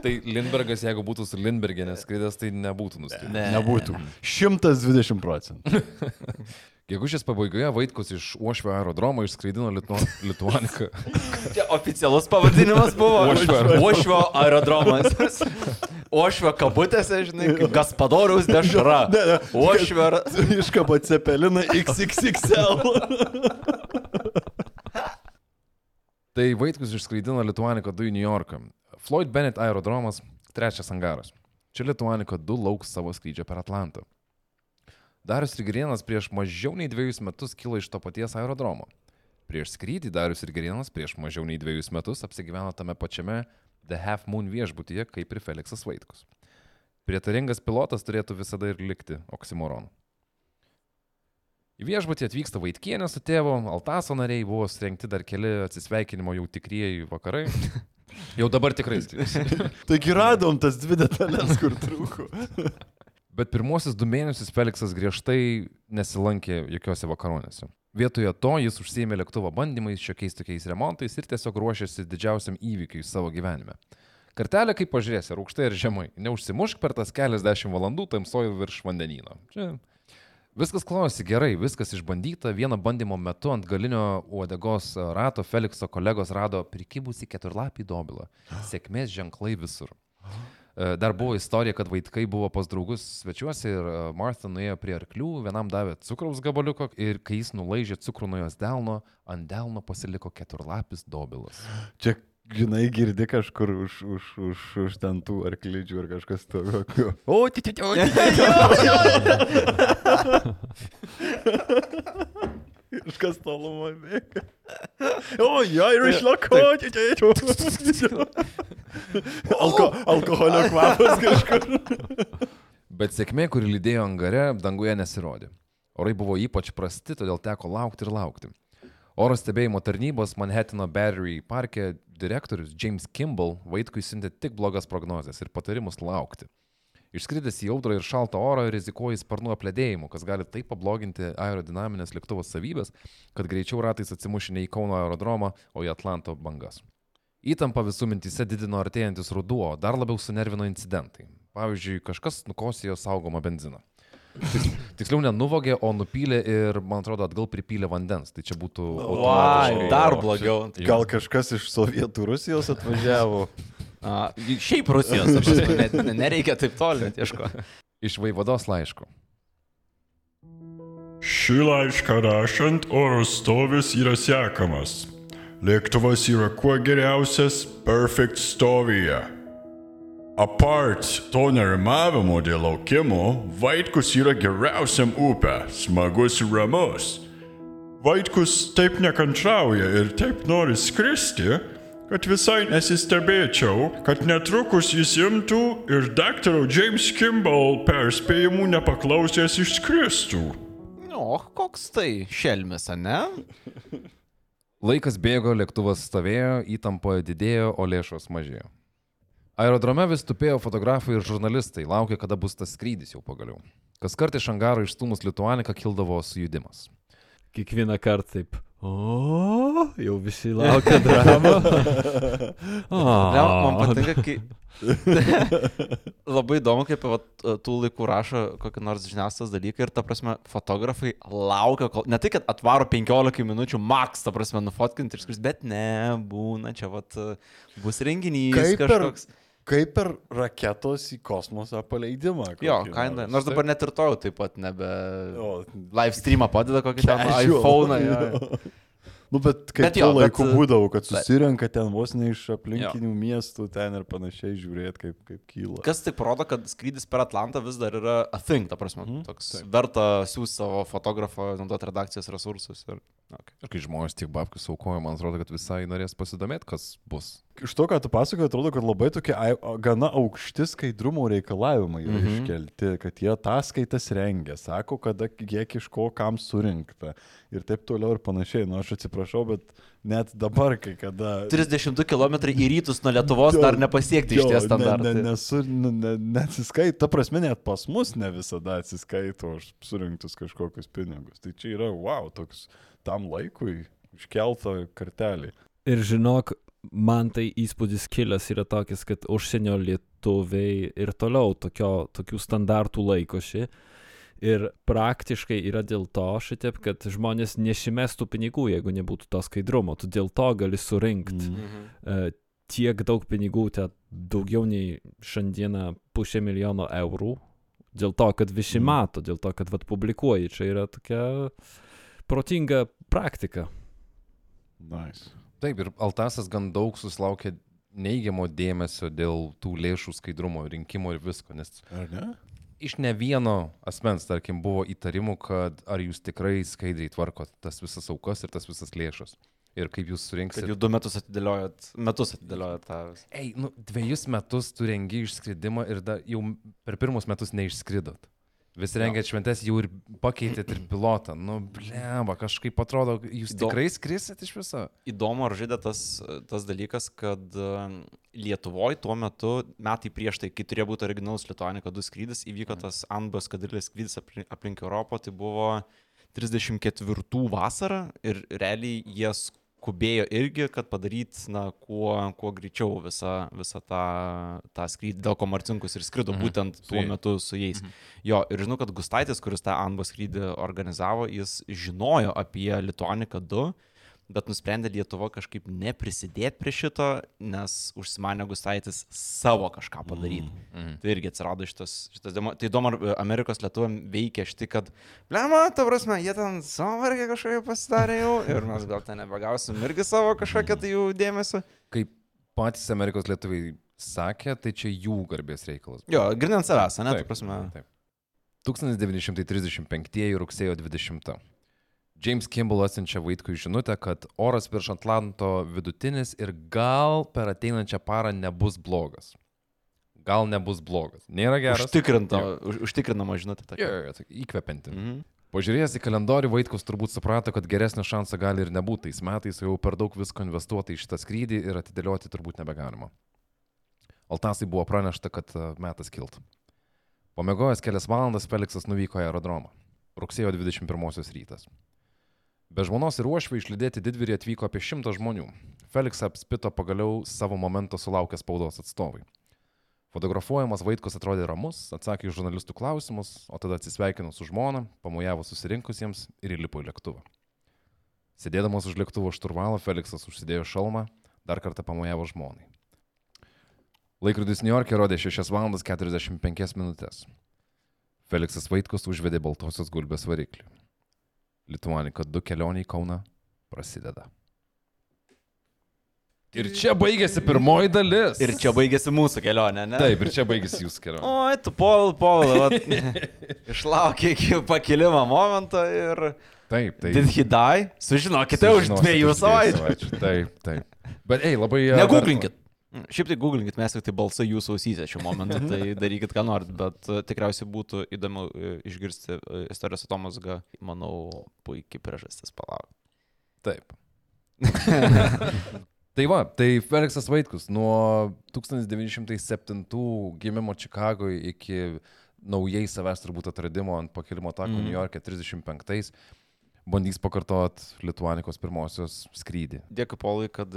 Tai Lindbergas, jeigu būtų su Lindbergė neskridęs, tai nebūtų nuskridęs. Ne. Nebūtų. 120 procentų. (laughs) Gegužės pabaigoje Vaitkus iš Uošvio aerodromo išskraidino Litu- Lituaniką. (laughs) Čia oficialus pavadinimas buvo. (laughs) Uošvio aerodromas. Uošvio aerodromas. Uošvio kabutėse, žinai, kaip Gaspadoriaus dešra. (laughs) Ne, ne. Uošvio. Iškaba cepeliną XXXL. Tai Vaitkus išskraidino Lituaniką 2 į New Yorką. Floyd Bennett aerodromas, trečias angaras. Čia Lituanika 2 lauks savo skrydžio per Atlantą. Darius Rigerienas prieš mažiau nei dviejus metus kilo iš to paties aerodromo. Prieš skrydį Darius Rigerienas prieš mažiau nei dviejus metus apsigyveno tame pačiame The Half Moon viešbutyje kaip ir Felixas Vaitkus. Prietaringas pilotas turėtų visada ir likti oksimoronu. Į viešbutį atvyksta Vaitkienė su tėvu, Altaso nariai buvo surinkti dar keli atsisveikinimo jau tikrieji vakarai. (laughs) Jau dabar tikrai. (laughs) Taigi radom tas dvi detalės, kur trūko. (laughs) Bet pirmosius du mėnesius Feliksas griežtai nesilankė jokiose vakaronėse. Vietoje to jis užsėmė lėktuvo bandymais, šiokiais tokiais remontais ir tiesiog ruošėsi didžiausiam įvykiui savo gyvenime. Kartelė, kaip pažiūrėsi, ar aukštai ar žemai, neužsimušk per tas keliasdešimt valandų tamsojo virš vandenyno. Čia Viskas klojosi gerai, viskas išbandyta. Vieno bandymo metu ant galinio uodegos rato Felikso kolegos rado prikibusi keturlapį dobilą. Sėkmės ženklai visur. Dar buvo istorija, kad vaikai buvo pas draugus svečiuose ir e, Martha nuėjo prie arklių, vienam davė cukraus gabaliuko ir kai jis nulaižė cukrų nuo jos delno, ant delno pasiliko keturlapis dobilas. Čia, žinai, girdi kažkur už, už, už, už ten tų arklidžių ir kažkas tokio. O, ti, ti, (laughs) Kažkas tolumo bėga. O, ja, ir išlako. Alko, alkoholio kvapas (laughs) kažkur. Bet sėkmė, kuri lydėjo angare, danguje nesirodė. Orai buvo ypač prasti, todėl teko laukti ir laukti. Oro stebėjimo tarnybos Manhattano Battery parke direktorius James Kimball Vaitkui siuntė tik blogas prognozes ir patarimus laukti. Išskridęs į audrą ir šaltą orą rizikuoja sparnų apledėjimu, kas gali taip pabloginti aerodinaminės lėktuvo savybės, kad greičiau ratais atsimuši ne į Kauno aerodromą, o į Atlanto bangas. Įtampa visų mintise didino artėjantis ruduo, dar labiau sunervino incidentai. Pavyzdžiui, kažkas nukosijo saugomą benziną. Tiks- (laughs) Tiksliau nenuvogė, o nupylė ir, man atrodo, atgal pripylė vandens. Tai čia būtų... Vai, automatiškai- dar blogiau. Gal kažkas iš Sovietų Rusijos atvažiavo. (laughs) A, šiaip Rusijos, prasme, net, ne- nereikia taip toli, net ieško. Iš vaivados laiško. Šį laišką rašant oro stovis yra sekamas. Lėktuvas yra kuo geriausias perfect stovyje. Apart to nerimavimo dėl laukimo, Vaitkus yra geriausiam upė, smagus ir ramus. Vaitkus taip nekantrauja ir taip nori skristi, kad visai nesistebėčiau, kad netrukus jis imtų ir daktaro James Kimball perspėjimų nepaklausęs išskristų. O, koks tai šelmis, ne? Laikas bėgo, lėktuvas stovėjo, įtampoje didėjo, o lėšos mažėjo. Aerodrome vis tupėjo fotografai ir žurnalistai, laukė, kada bus tas skrydis jau pagaliau. Kas kart iš angaro išstūmus Lietuaniką kildavo sujudimas. Kiekvieną kartą taip. O, jau visi laukia (laughs) (laughs) Ne, man patinka, kai... (laughs) Labai įdomu, kaip vat, tų laikų rašo kokį nors žiniasklaidos dalyką ir, ta prasme, fotografai laukia, kol... Ne tai, kad atvaro 15 minučių max, ta prasme, nufotkinti ir skris, bet ne, būna čia, vat, bus renginys Kaip per, kažkoks. Kaip per raketos į kosmosą paleidimą. Jo, kaina. nors. Dabar net ir to jau taip pat nebe... O, Live streamą padeda kokį ten iPhone. Jo. (laughs) Nu, bet kaip Bet jo, laiku bet- būdavo, kad susirenka ten vos ne iš aplinkinių Jo. miestų ten ir panašiai žiūrėti, kaip, kaip kyla. Kas tai rodo, kad skrydis per Atlantą vis dar yra a thing, ta prasme, Mhm, toks verta siūsti savo fotografą, naudoti redakcijos resursus. Ir... Okay. Ir kai žmonės tiek babkių saukoja, man atrodo, kad visai norės pasidomėti, kas bus. Iš to, ką tu pasakoji, atrodo, kad labai tokie gana aukšti skaidrumo reikalavimai yra Mhm. iškelti, kad jie ataskaitas rengia, sako, kada kiek iš ko kam surinkta ir taip toliau ir panašiai. Nu, aš atsiprašau, bet net dabar, kai kada... 32 km į rytus nuo Lietuvos Jo, dar nepasiekti iš ties standartų. Ne, ne, nesu, ne, ne, neatsiskaito, ta prasme, net pas mus ne visada atsiskaito už surinktus kažkokius pinigus. Tai čia yra, wow, toks tam laikui iškelta kartelį. Ir žinok, man tai įspūdis kilęs yra tokis, kad užsienio lietuviai ir toliau tokio, tokių standartų laikosi. Ir praktiškai yra dėl to šitaip, kad žmonės nešimestų pinigų, jeigu nebūtų to skaidrumo. Tu dėl to gali surinkti Mm. Mhm. uh, tiek daug pinigų, te daugiau nei šiandieną pusę milijono eurų. Dėl to, kad visi Mm. mato, dėl to, kad vat publikuoji. Čia yra tokia protinga praktika. Nice. Taip, ir Altasas gan daug susilaukė neigiamo dėmesio dėl tų lėšų skaidrumo, rinkimo ir visko, nes Ar ne? iš ne vieno asmens, tarkim, buvo įtarimų, kad ar jūs tikrai skaidriai tvarkot tas visas aukas ir tas visas lėšas. Ir kaip jūs Kad surinksite. jau du metus atidėliojot, metus atidėliojot tą. Ei, nu, dviejus metus tu rengi išskridimą ir da, jau per pirmus metus neišskridot. Visi rengia šventės, jau ir pakeitėt ir pilotą. Nu, blemba, kažkaip atrodo, jūs tikrai skrisit iš viso. Įdomu, ar žaidė tas, tas dalykas, kad Lietuvoje tuo metu, metai prieš tai, kai turėjo būti originalus Lietuvanika 2 skrydis, įvyko tas Anbas kadrilis skrydis aplink, aplink Europą, tai buvo 34 vasarą ir realiai jie skubėjo irgi, kad padaryt, na, kuo, kuo greičiau visą, visą tą, tą skrydį, dėl ko Marcinkus ir skrido Mhm. būtent tuo metu su jais. Jo, ir žinau, kad Gustaitis, kuris tą Anbą skrydį organizavo, jis žinojo apie Lituaniką 2, bet nusprendė Lietuva kažkaip neprisidėti prie šito, nes užsimanė Gustaitis savo kažką padaryti. Mhm. Tai irgi atsirado šitas, šitas demo. Tai įdomu, ar Amerikos lietuvam veikia štai, kad, blema, ta prasme, jie ten savo vargę kažkokią pasidarė jau ir mes gal ten nebegausim irgi savo kažkokią tai jų dėmesio. Kaip patys Amerikos lietuviai sakė, tai čia jų garbės reikalas. Jo, grinant savęs, ne, ta Taip, prasme. Taip. 1935 rugsėjo 20. James Kimball atsiunčia Vaitkui žinutę, kad oras virš Atlanto vidutinis ir gal per ateinančią parą nebus blogas. Gal nebus blogas. Nėra geras. Užtikrinta, už, užtikrinama, žinote, tokia. Jo, jo, įkvepianti. Mhm. Pažiūrėjęs į kalendorių, Vaitkus turbūt suprato, kad geresnio šanso gali ir nebūti. Tais metais jau per daug visko investuota į šitą skrydį ir atidėlioti turbūt nebegalima. Altasai buvo pranešta, kad e, metas kilt. Pamegojęs kelias valandas, Feliksas nuvyko į aerodromą. Rugsėjo 21 rytas. Be žmonos ir uošvai išlydėti didvyrį atvyko apie šimtą žmonių. Feliksą apspito pagaliau savo momento sulaukę spaudos atstovai. Fotografuojamas Vaitkus atrodė ramus, atsakė į žurnalistų klausimus, o tada atsisveikino su žmona, pamojavo susirinkusiems ir įlipo į lėktuvą. Sėdėdamas už lėktuvo šturvalo, Feliksas užsidėjo šalmą, dar kartą pamojavo žmonai. Laikrodis New York'e rodė 6 val. 45 minutės. Feliksas Vaitkus užvedė baltosios gulbės variklį. Lituanika 2 kelionė į Kauną prasideda. Ir čia baigėsi pirmoji dalis. Ir čia baigėsi mūsų kelionė, ne? Taip, ir čia baigėsi jūsų kelionė. Oi, tu pol, pol, (laughs) išlaukė iki pakilimo momento ir... Taip, taip. Did he die? Sužinokite už dviejų savaičių. Taip, taip. Bet, ei, labai... Negooglinkit. Šiaip tai googlinkit, mes tik tai balsai jūsų ausyse šiuo momentu, tai darykit, ką norit, bet e, tikriausiai būtų įdomu e, išgirsti e, istorijos atomazgą, manau, puikiai priežastis palaukti. Taip. (laughs) tai va, tai Feliksas Vaitkus nuo 1907 gimimo Čikagoje iki naujai savęs turbūt atradimo ant pakilimo tako Mhm. mm. New York'e 35 bandys pakartot Lietuanikos pirmosios skrydį. Dėkui, Polai, kad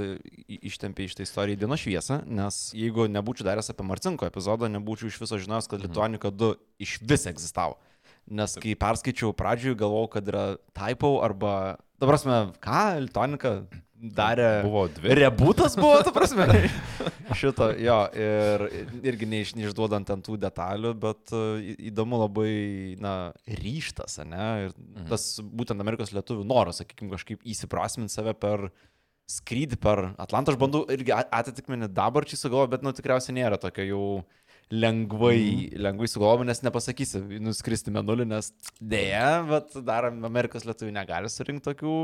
ištempė iš tą istoriją dienos šviesą, nes jeigu nebūčiau daręs apie Marcinko epizodą, nebūčiau iš viso žinojęs, kad Lituanika 2 iš vis egzistavo. Nes kai perskaičiau pradžioje, galvojau, kad yra typo arba, dabar prasme, ką Lituanika darė. Buvo dvi. Rebūtas buvo, ta prasme. (laughs) Šito, jo, ir irgi neiš, neišduodant ant tų detalių, bet į- įdomu labai, na, ryštas, ne? Ir Mhm. tas būtent Amerikos lietuvių noras, sakykime, kažkaip įsiprasminti save per skrydį per Atlantą. Aš bandau irgi atitikmenį dabarčiai sugalvoti, bet, nu, tikriausiai nėra tokio jau lengvai, mm. lengvai sugalvojama, nes nepasakysi, nuskristi menulį, nes dėja, bet dar Amerikos lietuvių negali surinkti tokių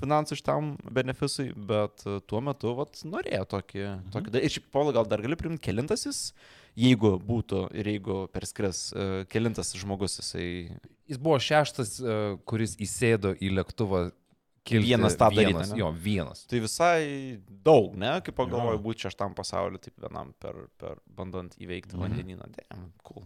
finansų iš tam benefisui, bet e, tuo metu vat, norėjo tokį, mhm. tokį. Ir šiaip, Paula, gal dar gali primti kelintas jis, jeigu būtų ir jeigu perskris, e, kelintas žmogus jisai Jis buvo šeštas, e, kuris įsėdo į lėktuvą. kilti Vienas tą vienas, ane? Jo, vienas. Tai visai daug, ne? Kaip pagalvoju, būti šeštam pasauliu, taip vienam per, per bandant įveikti Mhm. vandenyną. Damn, cool.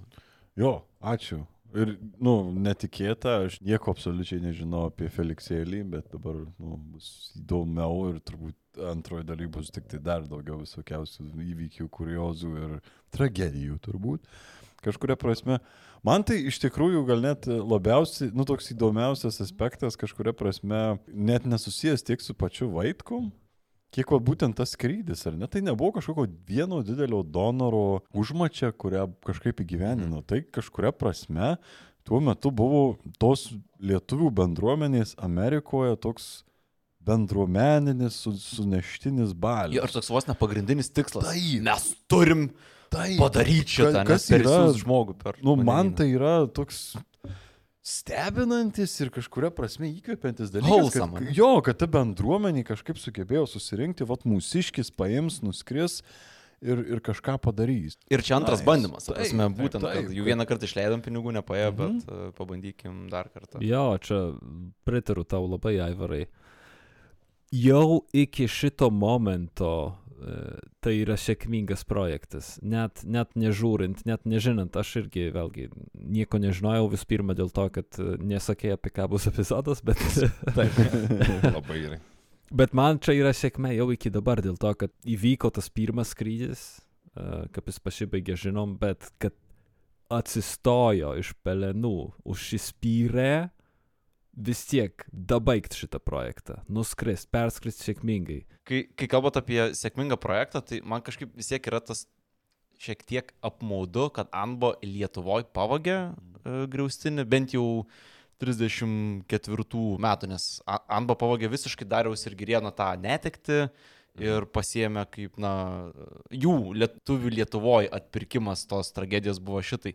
Jo, ačiū. Ir, nu, netikėta, aš nieko absoliučiai nežinau apie Feliksėlį, bet dabar, nu, bus įdomiau ir turbūt antroji daly bus tik tai dar daugiau visokiausių įvykių, kuriozų ir tragedijų turbūt. Kažkuria prasme, man tai iš tikrųjų gal net labiausiai, nu, toks įdomiausias aspektas, kažkuria prasme, net nesusijęs tiek su pačiu Vaitkum, kiek va būtent tas skrydis, ar ne? Tai nebuvo kažkokio vieno didelio donoro užmačia, kurią kažkaip įgyvenino. Tai kažkuria prasme tuo metu buvo tos lietuvių bendruomenės Amerikoje toks bendruomeninis, su, suneštinis balis. Ir toks vos ne pagrindinis tikslas. Taip. Mes turim Taip. padaryti šitą, Ka- kas yra- žmogų. Per Nu, man tai yra toks stebinantis ir kažkuria prasme įkvepiantis dalykas. Kad, jo, kad ta bendruomenė kažkaip sugebėjo susirinkti, vat mūsiškis paims, nuskris ir, ir kažką padarys. Ir čia antras Nice. bandymas. Ta Taip, prasme, taip, būtent, taip, kad jau vieną kartą išleidom pinigų, nepaėjo, Mhm. bet uh, pabandykim dar kartą. Jo, čia pritariu tau labai, Aivarai. Jau iki šito momento tai yra sėkmingas projektas. Net, net nežiūrint, net nežinant, aš irgi vėlgi nieko nežinojau vis pirma dėl to, kad e, nesakė apie ką bus epizodas, bet, (laughs) Labai gerai. bet man čia yra sėkmė jau iki dabar dėl to, kad įvyko tas pirmas skrydis, e, kaip jis pasibaigė, žinom, bet kad atsistojo iš pelenų, užsispyrė vis tiek dabaigti šitą projektą, nuskrist, perskrist sėkmingai. Kai, kai kalbate apie sėkmingą projektą, tai man kažkaip vis tiek yra tas šiek tiek apmaudu, kad Anbo Lietuvoje pavogė e, griaustinį, bent jau 34 metų, nes Anbo pavogė visiškai Dariaus ir Girieno tą netekti ir pasiemė kaip, na, jų lietuvių Lietuvoje atpirkimas tos tragedijos buvo šitai.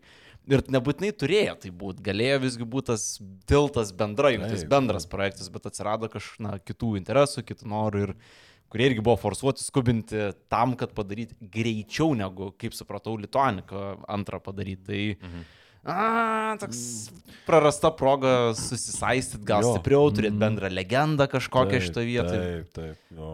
Ir nebūtinai turėjo tai būti, galėjo visgi būti tas tiltas bendrai, tas bendras projektas, bet atsirado kažkokių kitų interesų, kitų norų ir kurie irgi buvo forsuoti, skubinti tam, kad padaryti greičiau negu, kaip supratau, Lituaniką antrą padaryti. Tai, mhm. A, toks prarasta proga susisaistyti, gal Jo. stipriau, turėti bendrą legendą kažkokią šitą vietą. Taip, taip, jo.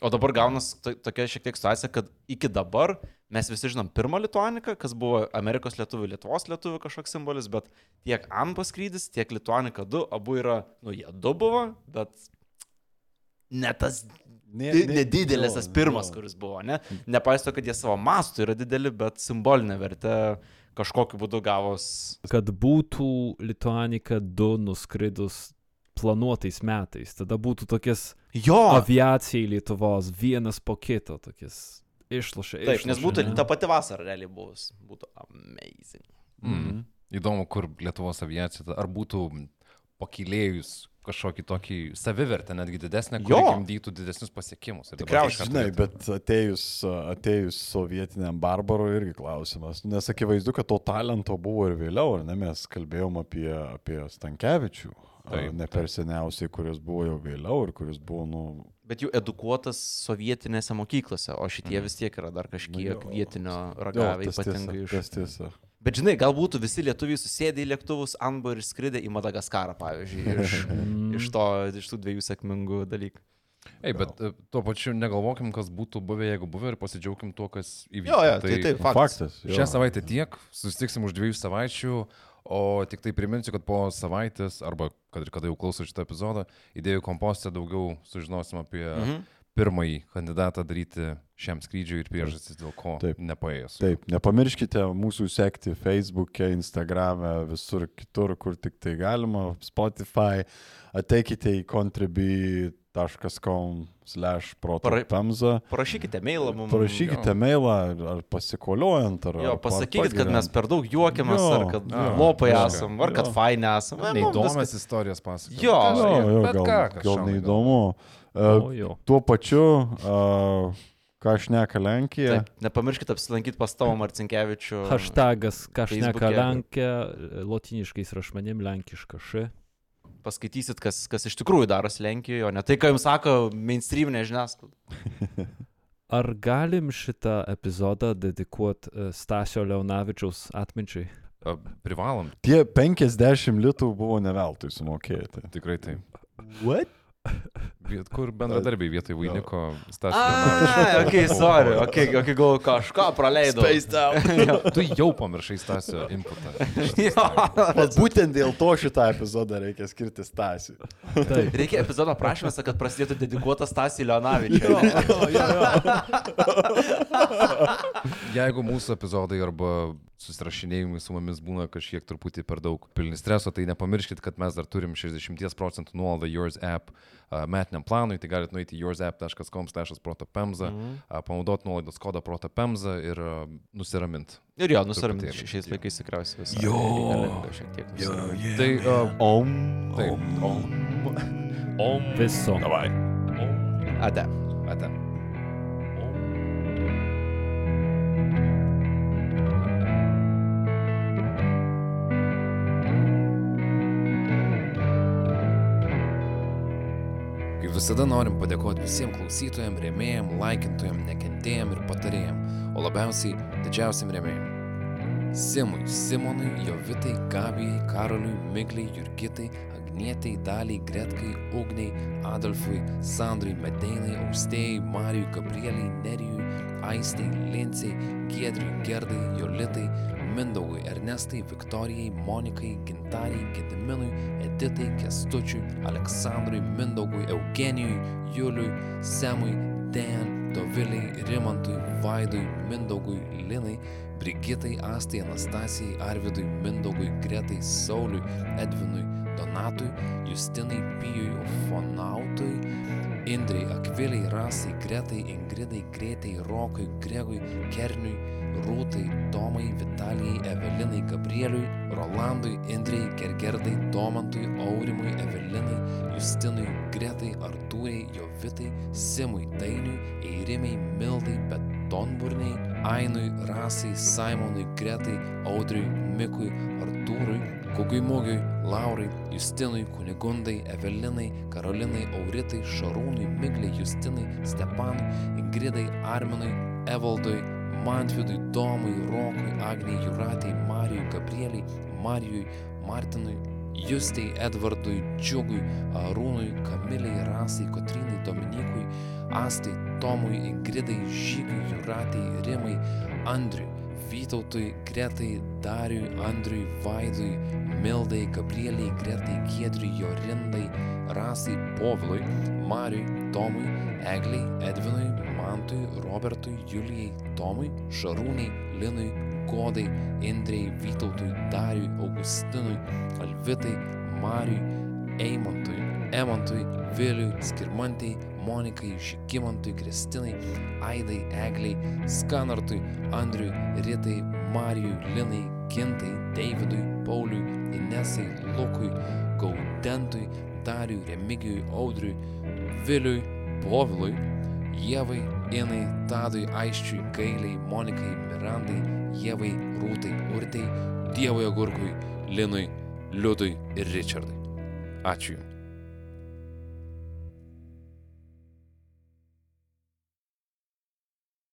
O dabar gaunas to, tokia šiek tiek situacija, kad iki dabar mes visi žinom pirmą Lituaniką, kas buvo Amerikos lietuvių, Lietuvos lietuvių kažkoks simbolis, bet tiek Ampas skrydis, tiek Lituanika 2, abu yra, nu jie du buvo, bet ne tas Ne, Di- Nedidelis tas pirmas, jo. kuris buvo, ne? Nepaisto, kad jie savo mastų yra dideli, bet simbolinė vertė kažkokiu būdu gavos. Kad būtų Lituanika 2 nuskridus planuotais metais, tada būtų tokias Jo! aviacijai Lietuvos vienas po kito, tokias išlošia. Taip, nes būtų ta pati vasara realiai buvus. Būtų amazing. Mm. Įdomu, kur Lietuvos aviacija, ar būtų pakilėjus kažkokį tokį savivertę, netgi didesnę, kuri gimdytų didesnius pasiekimus. Tikriausiai, Žinai, bet atėjus, atėjus sovietiniam barbarui irgi klausimas. Nes akivaizdu, kad to talento buvo ir vėliau, ar ne? Mes kalbėjom apie, apie Stankievičių, a, Taip, ne per seniausiai, kuris buvo jau vėliau ir kuris buvo, nu, Bet jų edukuotas sovietinėse mokyklose, o šitie Mhm. vis tiek yra dar kažkiek Nu jo. vietinio ragavę ypatingai iš. tas tiesa. Bet žinai, gal būtų visi lietuviai susėdę į lėktuvus Anbo ir skridę į Madagaskarą, pavyzdžiui, (laughs) iš, iš, to, iš tų dviejų sėkmingų dalykų. Ei, bet e, tuo pačiu negalvokim, kas būtų buvę, jeigu buvę ir pasidžiaugim tuo, kas įvyko. Jo, jo, tai taip, faktas. Faktas. jo. Šią savaitę tiek, susitiksim už dviejų savaičių, o tik tai priminsiu, kad po savaitės, arba kad ir kada jau klauso šitą epizodą, idėjų kompostė daugiau sužinosim apie mhm. pirmąjį kandidatą daryti šiam skrydžiui ir priežastis, dėl ko Taip. nepaėjo. su Taip, nepamirškite mūsų sekti Facebook'e, Instagram'e, visur kitur, kur tik tai galima, Spotify, ateikite į contribui.com slash protopemza. Parašykite mailą mums. Parašykite mailą ar, ar pasikoliuojant, ar... Jo, ar pasakykit, kad pagiriant. mes per daug juokiamės, Jo, ar kad jo, lopai jo, esam, ar kad jo. faini esam. Nu, Neįdomias viskas- istorijas pasakoti. Jo, Jo, jo, bet gal, ką, gal neįdomu. O, Uh, jo. tuo pačiu, uh, ką šneka Lenkija. Taip, nepamirškite apsilankyti pas tavo Marcinkievičių. Hashtagas kažneka Feisbuke. Lenkija, lotiniškais rašmenim lenkiška š. Paskaitysit, kas, kas iš tikrųjų darosi Lenkijoje, o ne tai, ką jums sako mainstreaminė žiniasklaida. (laughs) Ar galim šitą epizodą dedikuoti uh, Stasio Leonavičiaus atminčiai? Privalom, Tie 50 litų buvo neveltui sumokėti. tikrai taip. What? Viet, kur bendradarbiai vietoj vainiko Stasio. A, ok, sorry, ok, ok, gal kažką praleidau. (laughs) Tu jau pamiršai Stasio inputą. Vat (laughs) būtent dėl to šitą epizodą reikia skirti Stasiui. Reikia epizodo prašymuose, kad prasidėtų dedikuotas Stasiui Leonavičiui. Jeigu mūsų epizodai arba susirašinėjimai su mumis būna kažkiek truputį per daug pilni streso, tai nepamirškit, kad mes dar turim 60 procentų nuolaidą Yours app uh, metiniam planui, tai galite nueiti į yoursapp.com/protopemza, mm -hmm. uh, panaudoti nuolaidos kodą protopemza ir uh, nusiramint. Ir jo, nusiraminti Truputėlį. šiais laikais tikriausiai visai. Jo, šiek tiek. nusiraminti. Tai uh, Om. taip. Om. Viso. Ate. Ate. Visada norim padėkoti visiems klausytojams, rėmėjim, laikintojam, nekentėjim ir patarėjim, o labiausiai didžiausiam rėmėjim. Simui, Simonui, Jovitai, Gabijai, Karoliui, Migliai, Jurgitai, Agnietai, Daliai, Gretkai, Ugniai, Adolfui, Sandrai, Medeinai, Austėjai, Marijui, Gabrieliai, Nerijui, Aistai, Linciai, Giedriui, Gerdai, Jolitai, Mindaugui, Ernestai, Viktorijai, Monikai, Gintariai, Gediminui, Editai, Kestučiui, Aleksandrui, Mindaugui, Eugenijui, Juliui, Semui, Dan, Doviliai, Rimantui, Vaidui, Mindaugui, Linai, Brigitai, Astai, Anastasijai, Arvidui, Mindaugui, Gretai, Sauliui, Edvinui, Donatui, Justinai, Pijui, Fonautui, Indrai, Akviliai, Rasai, Gretai, Ingridai, Greitai, Rokui, Gregui, Kerniui, Rūtai, Tomai, Vitalijai, Evelinai, Gabrieliui, Rolandui, Indrai, Gergerdai, Domantui, Aurimui, Evelinai, Justinui, Gretai, Artūrai, Jovitai, Simui, Dainiui, Eirimai, Mildai, Betonburniai, Ainui, Rasai, Simonui, Gretai, Audriui, Mikui, Artūrui, Kugui Mugiui, Laurai, Justinui, Kunigundai, Evelinai, Karolinai, Auritai, Šarūnui, Migliai, Justinai, Stepanui, Ingridai, Arminui, Evaldui, Mantvidui, Domui, Rokui, Agnijai, Juratai, Marijui, Gabrieliai, Marijui, Martinui, Justei, Edvardui, Džiugui, Arūnui, Kamiliai, Rasai, Kotrinai, Dominikui, Astai, Tomui, Ingridai, Žygiui, Juratai, Rimai, Andriui, Vytautui, Gretai, Dariui, Andriui, Vaidui, Mildai, Gabrieliai, Gretai, Giedriui, Jorindai, Rasai, Povilui, Mariui, Tomui, Egliai, Edvinui, Mantui, Robertui, Julijai, Tomui, Šarūnai, Linui, Godai, Indrei, Vytautui, Dariui, Augustinui, Alvitai, Mariui, Eimantui, Emantui, Viliui, Skirmantai, Monikai, Žygimantui, Kristinai, Aidai, Egliai, Skanartui, Andriui, Ritai, Marijui, Linai, Gintai, Davidui, Pauliui, Inesai, Lukui, Gaudentui, Dariui, Remigijui, Audriui, Viliui, Povilui, Jėvai, Inai, Tadui, Aiščiui, Gailiai, Monikai, Mirandai, Jėvai, Rūtai, Urtai, Dievui Agurkui, Linui, Liudui ir Richardui. Ačiū Jums.